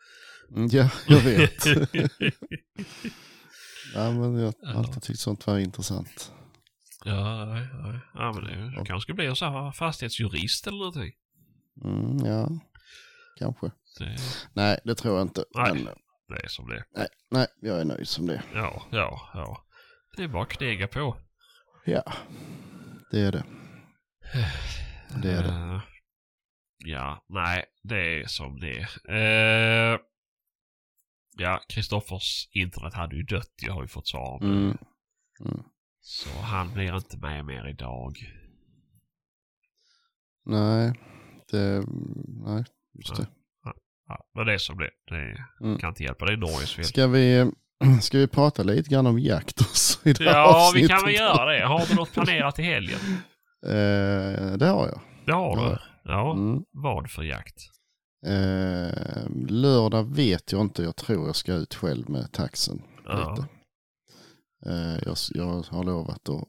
Mm, Ja, jag vet. ja, men jag Ja. har alltid tyckt sånt var intressant. Ja, nej, nej. ja men det Ja. kanske bli en sån här fastighetsjurist eller någonting. Mm, ja, kanske. Det, Nej, det tror jag inte. Nej. Men, det är som det nej, nej, jag är nöjd som det. Ja, ja, ja. Det är bara att knega på. Ja, det är det. Det är det. Eh, ja, nej, det är som det är. Eh, ja, Kristoffers internet hade ju dött. Jag har ju fått svar om det. Mm. Mm. Så han blir inte med mer idag. Nej, det, nej, just det. Ja, men det är som det. Det Mm. kan inte hjälpa. Det är Norges fel. Ska vi, ska vi prata lite grann om jakt också i det här Ja, vi kan väl göra det. Har du något planerat i helgen? Eh, det har jag. Det har Ja. du. Ja, Mm. vad för jakt? Eh, lördag vet jag inte. Jag tror jag ska ut själv med taxen. Ja. Lite. Eh, jag, jag har lovat att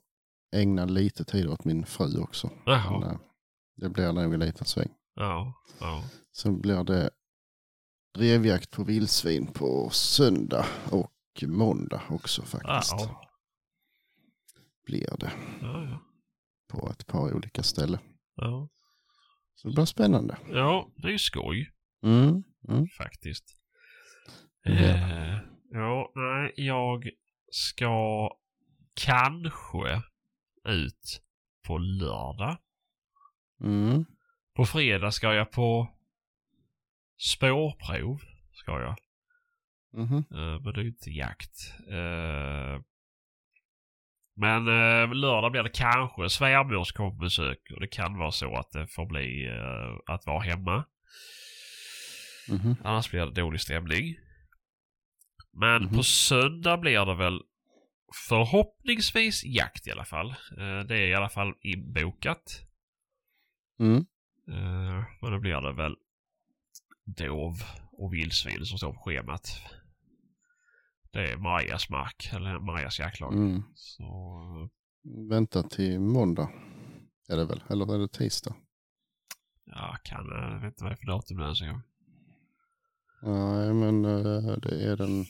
ägna lite tid åt min fru också. Jaha. eh, det blir nog en liten sväng. Ja, ja. Sen blir det drevjakt på vildsvin på söndag och måndag också faktiskt. Ja, Blir det ja. på ett par olika ställen. ja. Så det blir spännande. Ja, det är ju skoj Mm. Mm. faktiskt. Ja. Eh, ja, nej, jag ska kanske ut på lördag. Mm. På fredag ska jag på spårprov. Ska jag. Eh, men det är ju inte jakt. Eh, men eh, lördag blir det kanske svärmors kommer besök och det kan vara så att det får bli att vara hemma. Mhm. Annars blir det dålig stämning. Men Mhm. på söndag blir det väl förhoppningsvis jakt i alla fall. Eh, det är i alla fall inbokat. Mm. Eh, men då blir det väl dov och vildsvin som står på schemat. Det är Marias mark, eller Marias jaktlag. Mm. Så, eh, Vänta till måndag. Är det väl? Eller är det tisdag? ja, kan, eh, jag vet inte vad det är för datum ens en gång. Nej, men eh, det är den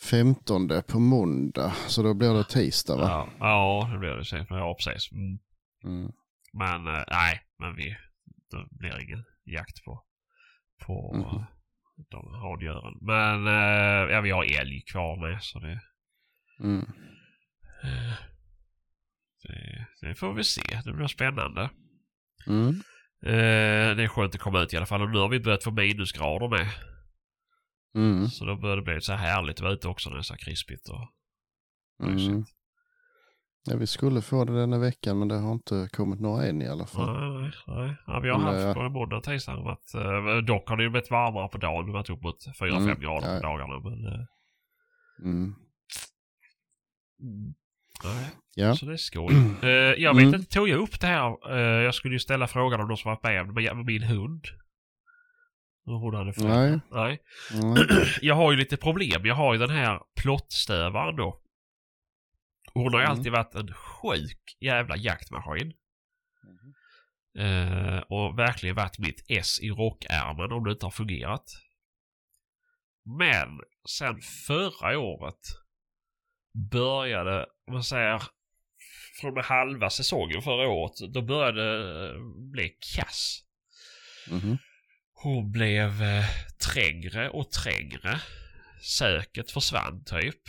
15 på måndag. Så då blir det tisdag va? Ja, ja, det blir det. Ja, precis. Mm. Mm. Men eh, nej, men vi, det blir ingen jakt på, på eh, de radjören. Men eh, ja, vi har älg kvar med så det, Mm. eh, det, det får vi se. Det blir spännande. Mm. Det är skönt att komma ut i alla fall och nu har vi börjat få minusgrader med. Mm. Så då börjar det bli så här härligt att vara ute också när det är så här krispigt och Mm. Ja, vi skulle få det denna veckan men det har inte kommit några än i alla fall. Nej, nej, nej. Ja, vi har Men, haft eh, både måndag och tisdag. varit, eh, Dock har det ju blivit varmare på dagen. Det har varit upp mot 4-5 Mm, grader ja, på dagarna. Men, eh, Mm. nej. Ja. Så det är skoj. Eh, jag vet Mm. inte, tog jag upp det här? Eh, jag skulle ju ställa frågan om de som varit med om min hund. Hur hon hade fått. Nej. nej. Mm. Jag har ju lite problem. Jag har ju den här plottstövaren då. Och Hon har ju Mm. alltid varit en sjuk jävla jaktmaskin. Mhm. Eh, och verkligen varit mitt S i rockärmen om det inte har fungerat. Men sen förra året började, om man säger, från med halva säsongen förra året, då började det bli kass. Mhm. Hon blev eh, trängre och trängre. Söket försvann typ.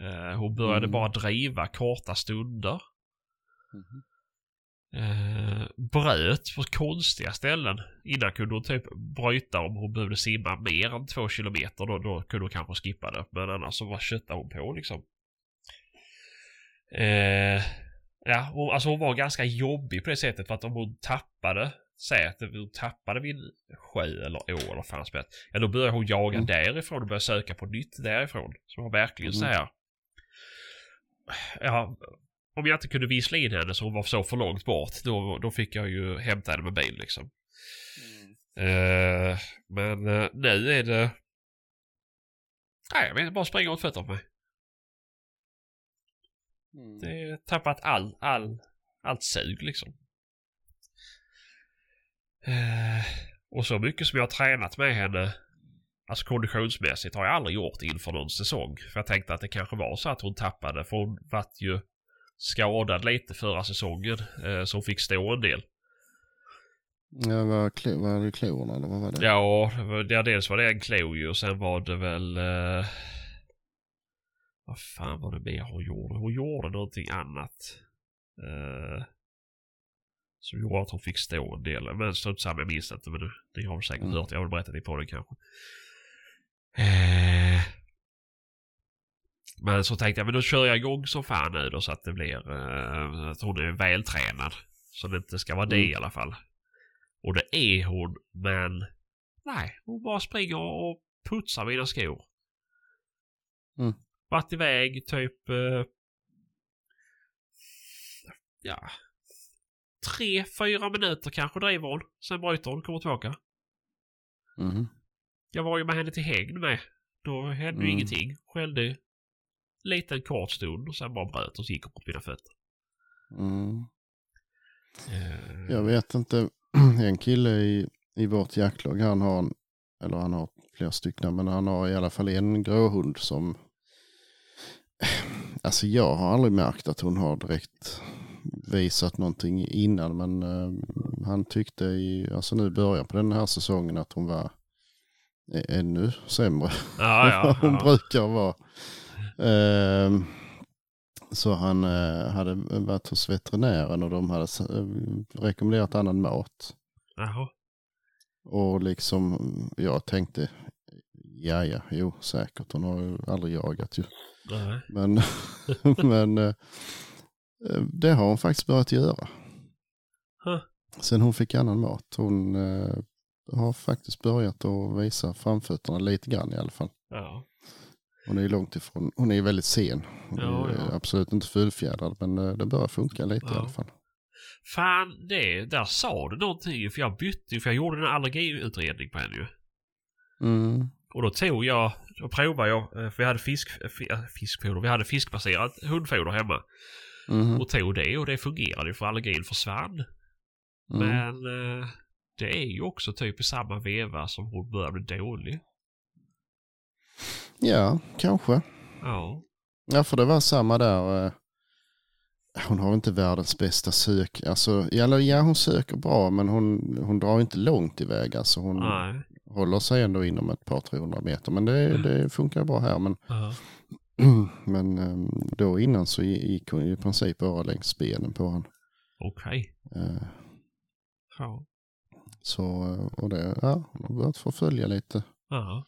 Eh, hon började Mm. bara driva korta stunder. Eh, bröt på konstiga ställen. Innan kunde hon typ bryta om hon behövde simma mer än två kilometer. Då, då kunde hon kanske skippa det. Men annars så bara köttade hon på liksom. Eh, ja, hon, alltså hon var ganska jobbig på det sättet för att om hon tappade Säg att hon tappade vid sjö eller å eller fan som helst. Ja då började hon jaga Mm. därifrån och började söka på nytt därifrån. Så hon verkligen så Mm. här. Ja, om jag inte kunde vissla in henne så hon var så för långt bort. Då, då fick jag ju hämta henne med bil liksom. Eh, men eh, nu är det... Nej, jag vet inte. Bara springa åt fötter på mig. Mm. Det är tappat all, all, allt sug liksom. Eh, och så mycket som jag har tränat med henne, alltså konditionsmässigt, har jag aldrig gjort inför någon säsong. För jag tänkte att det kanske var så att hon tappade, för hon vart ju skadad lite förra säsongen, eh, så hon fick stå en del. Ja, var, klo, var det klorna eller vad var det? Ja, dels var det en klo ju och sen var det väl... Eh, vad fan var det mer hon gjorde? Hon gjorde någonting annat. Eh, som gjorde att hon fick stå en del. Men strunt samma, jag minns inte. Men det, det har du säkert Mm. hört. Jag har väl berättat det på den kanske. Eh, men så tänkte jag, men då kör jag igång som fan nu då så att det blir... Eh, att hon är vältränad. Så det inte ska vara det Mm. i alla fall. Och det är hon, men nej, hon bara springer och putsar mina skor. Mm. Varit iväg typ... Eh, ja... Tre, fyra minuter kanske driver hon. Sen bryter hon och kommer tillbaka. Mhm. Jag var ju med henne till hägn med. Då hände ju Mm. ingenting. Skällde lite en kort stund och sen bara bröt och så gick hon på mina fötter. Mm. Eh, Jag vet inte. En kille i, i vårt jaktlag, han har, en, eller han har flera stycken, men han har i alla fall en gråhund som, alltså jag har aldrig märkt att hon har direkt visat någonting innan, men eh, han tyckte i, alltså nu början på den här säsongen att hon var ä- ännu sämre Ja, ja. hon ja. brukar vara. Ehm, så han eh, hade varit hos veterinären och de hade eh, rekommenderat annan mat. Jaha. Och liksom, jag tänkte, ja ja, jo säkert, hon har ju aldrig jagat ju. Nej. Men, men eh, det har hon faktiskt börjat göra. Huh. Sen hon fick annan mat. Hon eh, har faktiskt börjat att visa framfötterna lite grann i alla fall. Ja. Hon är långt ifrån, hon är väldigt sen. Hon Ja, är ja. absolut inte fullfjädrad men eh, det börjar funka lite i alla fall. Fan, det, där sa du någonting. För jag bytte för jag gjorde en allergiutredning på henne ju. Mm. Och då tog jag, då provade jag, eh, för vi hade fisk, fi- fiskfoder, vi hade fiskbaserat hundfoder hemma. Mhm. Och tog det och det fungerade för allergin försvann. Mm. Men eh, det är ju också typ i samma veva som hon börjar bli dålig. Ja, kanske. Ja. Ja, för det var samma där. eh, Hon har inte världens bästa sök. Alltså, eller ja, hon söker bra men hon, hon drar inte långt iväg. Alltså hon Nej. håller sig ändå inom ett par 300 meter. Men det, det funkar bra här. Men, Ja. men eh, då innan så gick hon i princip bara längs benen på honom. Okej. Eh, Ja. Så, eh, och det, ja, hon har börjat förfölja lite. Ja.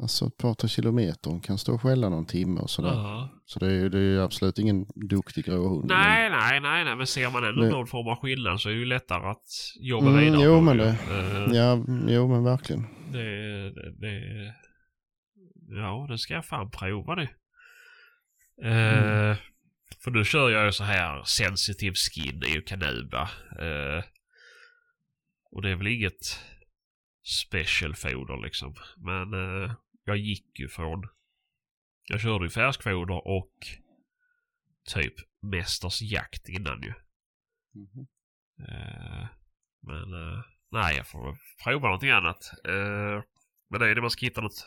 Alltså ett par tre kilometer. Hon kan stå och skälla någon timme och sådär. Ja. Så det är ju det är absolut ingen duktig grå hund. Nej, nej, nej, nej, men ser man ändå Det- någon form av skillnad så är det ju lättare att jobba Mm, vidare jo, men det- Men, ja, jo men verkligen. Det, det, det... Ja, det ska jag fan prova det. Eh, för nu kör jag ju så här sensitive skin ju kanuba. Eh, och det är väl inget special foder liksom. Men eh, jag gick ju från... Jag körde ju färskfoder och typ Mästers jakt innan ju. Eh, men nej, jag får prova någonting annat. Men det är det man ska hitta något.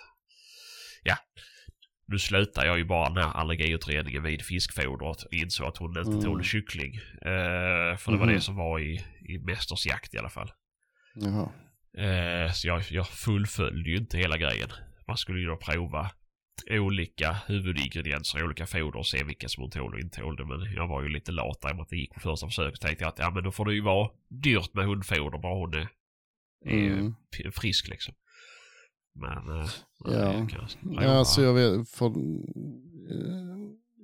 Ja. Nu slutar jag ju bara den här allergiutredningen vid fiskfodret insåg att hon inte Mm. tål kyckling. Eh, för det var Mhm. det som var i, i Mästers jakt i alla fall. Eh, så jag, jag fullföljde ju inte hela grejen. Man skulle ju då prova olika huvudingredienser, olika foder och se vilka som hon tål och inte tål det. Men jag var ju lite lat där med att det gick på första försöket. Tänkte jag att ja men då får det ju vara dyrt med hundfoder bara hon är, Mm. frisk liksom. Men... Eh, Ja. Ja, alltså jag vet, för, eh,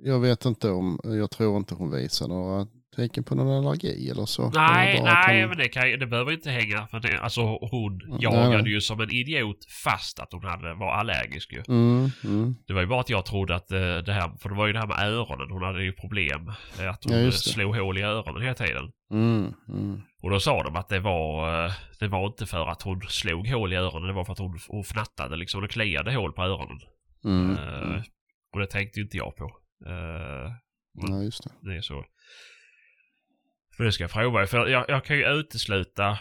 jag vet inte om, jag tror inte hon visar några tecken på någon allergi eller så. Nej, nej, hon- men det, kan, det behöver inte hänga. För det, alltså hon Nej, jagade nej. ju som en idiot fast att hon hade, var allergisk ju. Mm, mm, Det var ju bara att jag trodde att eh, det här, för det var ju det här med öronen. Hon hade ju problem. eh, Att hon Ja, slog hål i öronen hela tiden. mm, mm. Och då sa de att det var, eh, det var inte för att hon slog hål i öronen. Det var för att hon, hon fnattade liksom. Det kliade hål på öronen. Mm, mm. och det tänkte ju inte jag på. Eh, Ja, just det. det är så. För det ska jag prova. För jag, jag kan ju utesluta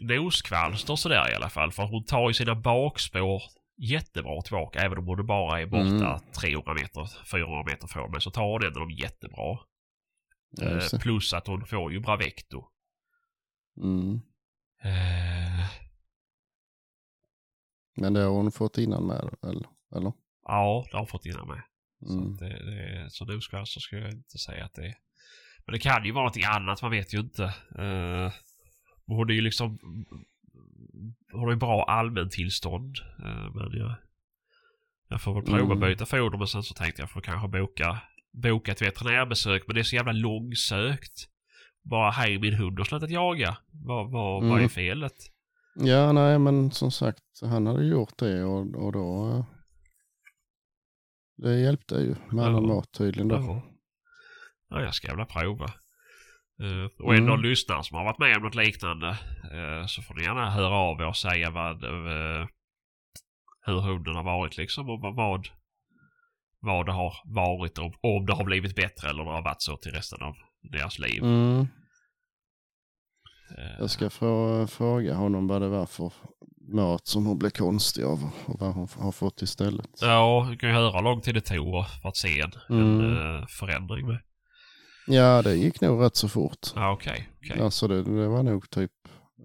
noskvalster sådär i alla fall. För hon tar ju sina bakspår jättebra tillbaka. Även om hon bara är borta Mm. 300 meter, 400 meter från mig. Så tar hon ändå dem jättebra. Ja, det. plus att hon får ju Bravecto. Mm. Eh, Men det har hon fått innan med, eller? eller? ja, det har hon fått innan med. Så, Mm. att det, det, så noskvalster ska jag inte säga att det är. Men det kan ju vara någonting annat, man vet ju inte. Eh, hon är ju liksom... Hon har ju bra allmäntillstånd. Uh, men jag, jag får väl prova Mm. byta foder men sen så tänkte jag får kanske boka, boka ett veterinärbesök. Men det är så jävla långsökt. Bara min hund har slutat jaga. Vad, vad, vad är Mm. felet? Ja, nej, men som sagt, han hade gjort det och, och då... eh, Det hjälpte ju med Ja. mat tydligen då. Ja, jag ska jävla prova. Eh, och är det Mm. någon lyssnare som har varit med om något liknande eh, så får ni gärna höra av er och säga vad, eh, hur hunden har varit liksom och vad, vad, vad det har varit och om det har blivit bättre eller om det har varit så till resten av deras liv. Mm. Eh, Jag ska få fråga honom vad det var för mat som hon blev konstig av och vad hon har fått istället. Ja, du kan ju höra hur lång tid det tog för att se en, Mm. en eh, förändring med. Ja, det gick nog rätt så fort. Ja, okej. okej. Alltså det, det var nog typ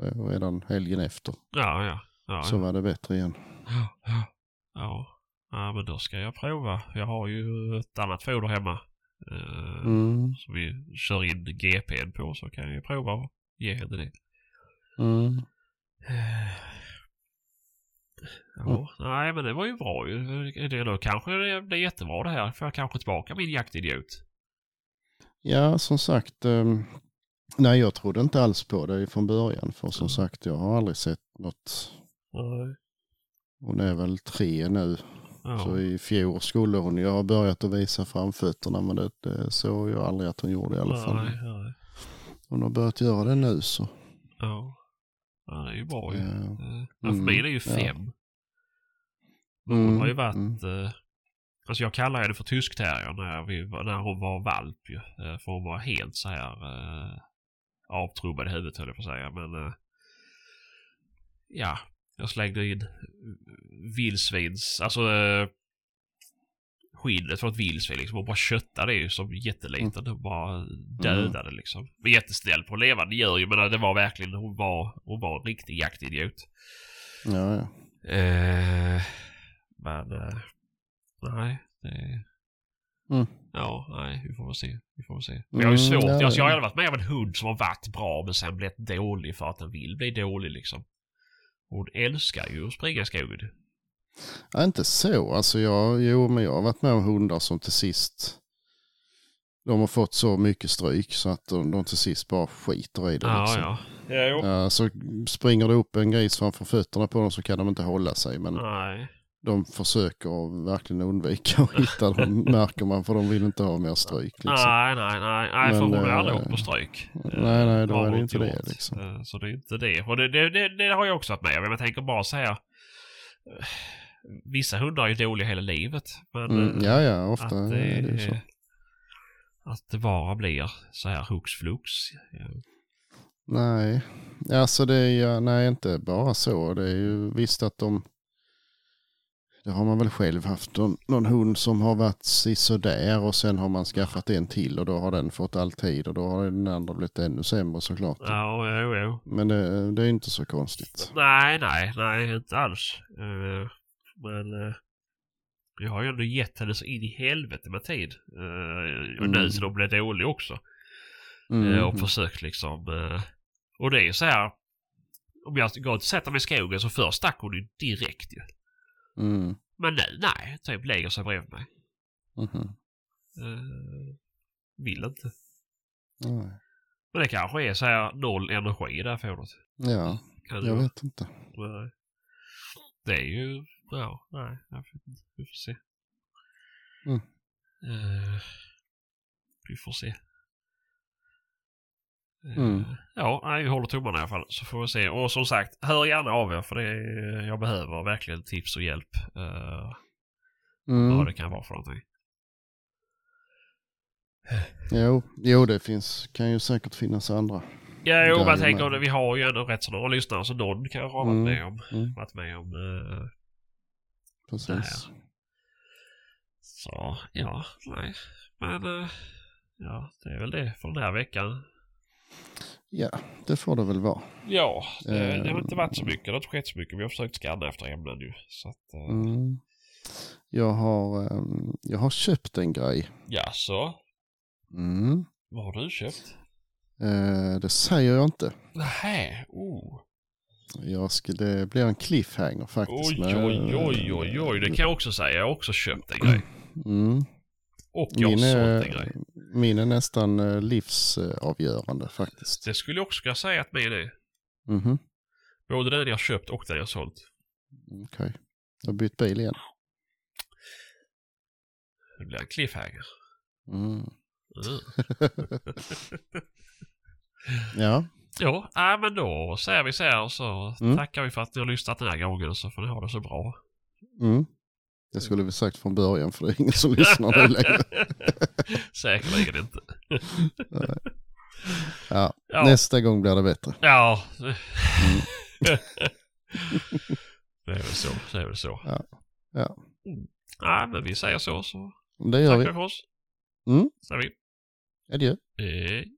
eh, redan helgen efter. Ja, ja. ja, Så ja. var det bättre igen. Ja. Ja. ja, men då ska jag prova. Jag har ju ett annat foder hemma. Eh, Mm. Som vi kör in GPn på så kan jag prova och ge henne det. Mm. Eh, Ja, nej men det var ju bra ju. Det då kanske det blir jättebra det här. Får jag kanske tillbaka min jaktidiot. Ja, som sagt. ehm, nej, jag trodde inte alls på det från början. För som Mm. sagt, jag har aldrig sett något. Nej. Hon är väl tre nu. Ja. Så i fjol skulle hon ju ha börjat att visa framfötterna. Men det, det såg jag aldrig att hon gjorde i alla fall. Nej, nej. Hon har börjat göra det nu så. Ja. ja, det är ju bra ju. Ja. Eh, Ja, för Mm, mig är det ju fem. Men hon har ju Mm, varit... Eh, alltså jag kallar henne för tyskterrier när, vi, när hon var valp ju. Eh, för hon var helt så här eh, avtrubbad i huvudet höll jag på att säga. Men eh, ja, jag slängde in vildsvins, alltså eh, skinnet från ett vildsvin liksom och bara köttade det ju som jätteliten. Hon bara dödade liksom. Men jättesnäll på levande djur ju men det var verkligen, hon var, hon var en riktig jaktidiot. Ja, ja. Eh, men eh, nej, det... Mm. Ja, nej, vi får väl se. Vi får väl se. Men jag har ju Mm, svårt. ja, alltså, jag har aldrig varit med om en hund som har varit bra men sen blivit dålig för att den vill bli dålig liksom. Hon älskar ju att springa i skogen. Ja, inte så. Alltså jag, jo, men jag har varit med om hundar som till sist de har fått så mycket stryk så att de, de till sist bara skiter i det. Ja, liksom. ja. Ja, jo. Ja, så springer det upp en gris framför fötterna på dem så kan de inte hålla sig. Men Nej. De försöker verkligen undvika att hitta dem, märker man, för de vill inte ha mer stryk. Liksom. Nej, nej, nej. Nej, för Men, hon har aldrig eh, åkt på stryk. nej, nej, då är det inte det, gjort. liksom. Eh, Så det är inte det. Och det, det, det, det har jag också varit med om. Jag tänker bara säga. eh, Vissa hundar är ju dåliga hela livet. Men Mm, ja, ja, ofta att det, är det så. Att det bara blir så här hux flux. Ja. Nej, alltså det är nej inte bara så. Det är ju visst att de Det har man väl själv haft. Någon, hund som har varit sådär och sen har man skaffat en till och då har den fått all tid och då har den andra blivit ännu sämre såklart. Ja, jo, jo. Men det, det är inte så konstigt. Nej, nej, nej, inte alls. Eh, men uh, jag har ju ändå gett henne så in i helvete med tid. Uh, och nu Mm. så de blev dålig också. Mm. Eh, och försökt liksom. eh, och det är ju så här. Om jag går och sätter mig i skogen så först stack hon ju direkt ju. Mm. Men nu, nej. Typ lägger sig bredvid mig. Mhm. Eh, vill inte. Nej. Men det kanske är så här noll energi i det här fodret. Ja, Kan jag vet inte. Nej. Det är ju... Ja, nej. Jag vet inte. Vi får se. Mm. Eh, vi får se. Eh, Mm. Ja, nej, vi håller tummarna i alla fall. Så får vi se. Och som sagt, hör gärna av er för det är, jag behöver verkligen tips och hjälp. Uh, Mm. Vad det kan vara för någonting. Jo, jo, det finns, kan ju säkert finnas andra. Ja, jo, men jag Jajamän. tänker vi har ju ändå rätt så några lyssnare så någon kan jag ha varit Mm. med om. Mm. Varit med om eh, Precis. Så ja, nej. Men eh, ja, det är väl det för den här veckan. Ja, det får det väl vara. Ja, det, det har Eh. inte varit så mycket. Det har inte skett så mycket. Vi har försökt skanna efter ämnen ju. Så att, eh, Mm. Jag, har, ehm, jag har köpt en grej. ja, så. Mm. Vad har du köpt? Eh, det säger jag inte. Nähä, oh. Jag ska, det blir en cliffhanger faktiskt. Oj, oj, oj, oj, oj. Det kan jag också säga. Jag har också köpt en grej. Mm. Och jag har Min, sålt är, en grej. min är nästan eh, livsavgörande faktiskt. Det skulle jag också kunna säga att min är. Mhm. Både den jag har köpt och den jag har sålt. Okej. Jag har bytt bil igen. Det blir en cliffhanger. Mm. Mm. Ja, Jo, nej men då säger vi så här och så Mm. tackar vi för att ni har lyssnat den här gången så får ni ha det så bra. mm. Det skulle vi sagt från början för det är ingen som lyssnar nu längre. Säkerligen inte. Ja. Ja. Nästa gång blir det bättre. Ja. Mm. det är väl så. Det är väl så. Ja. Ja. Nej, men vi säger så så Det gör tackar vi. vi för oss. Mm. Säger vi. Adjö. Hej.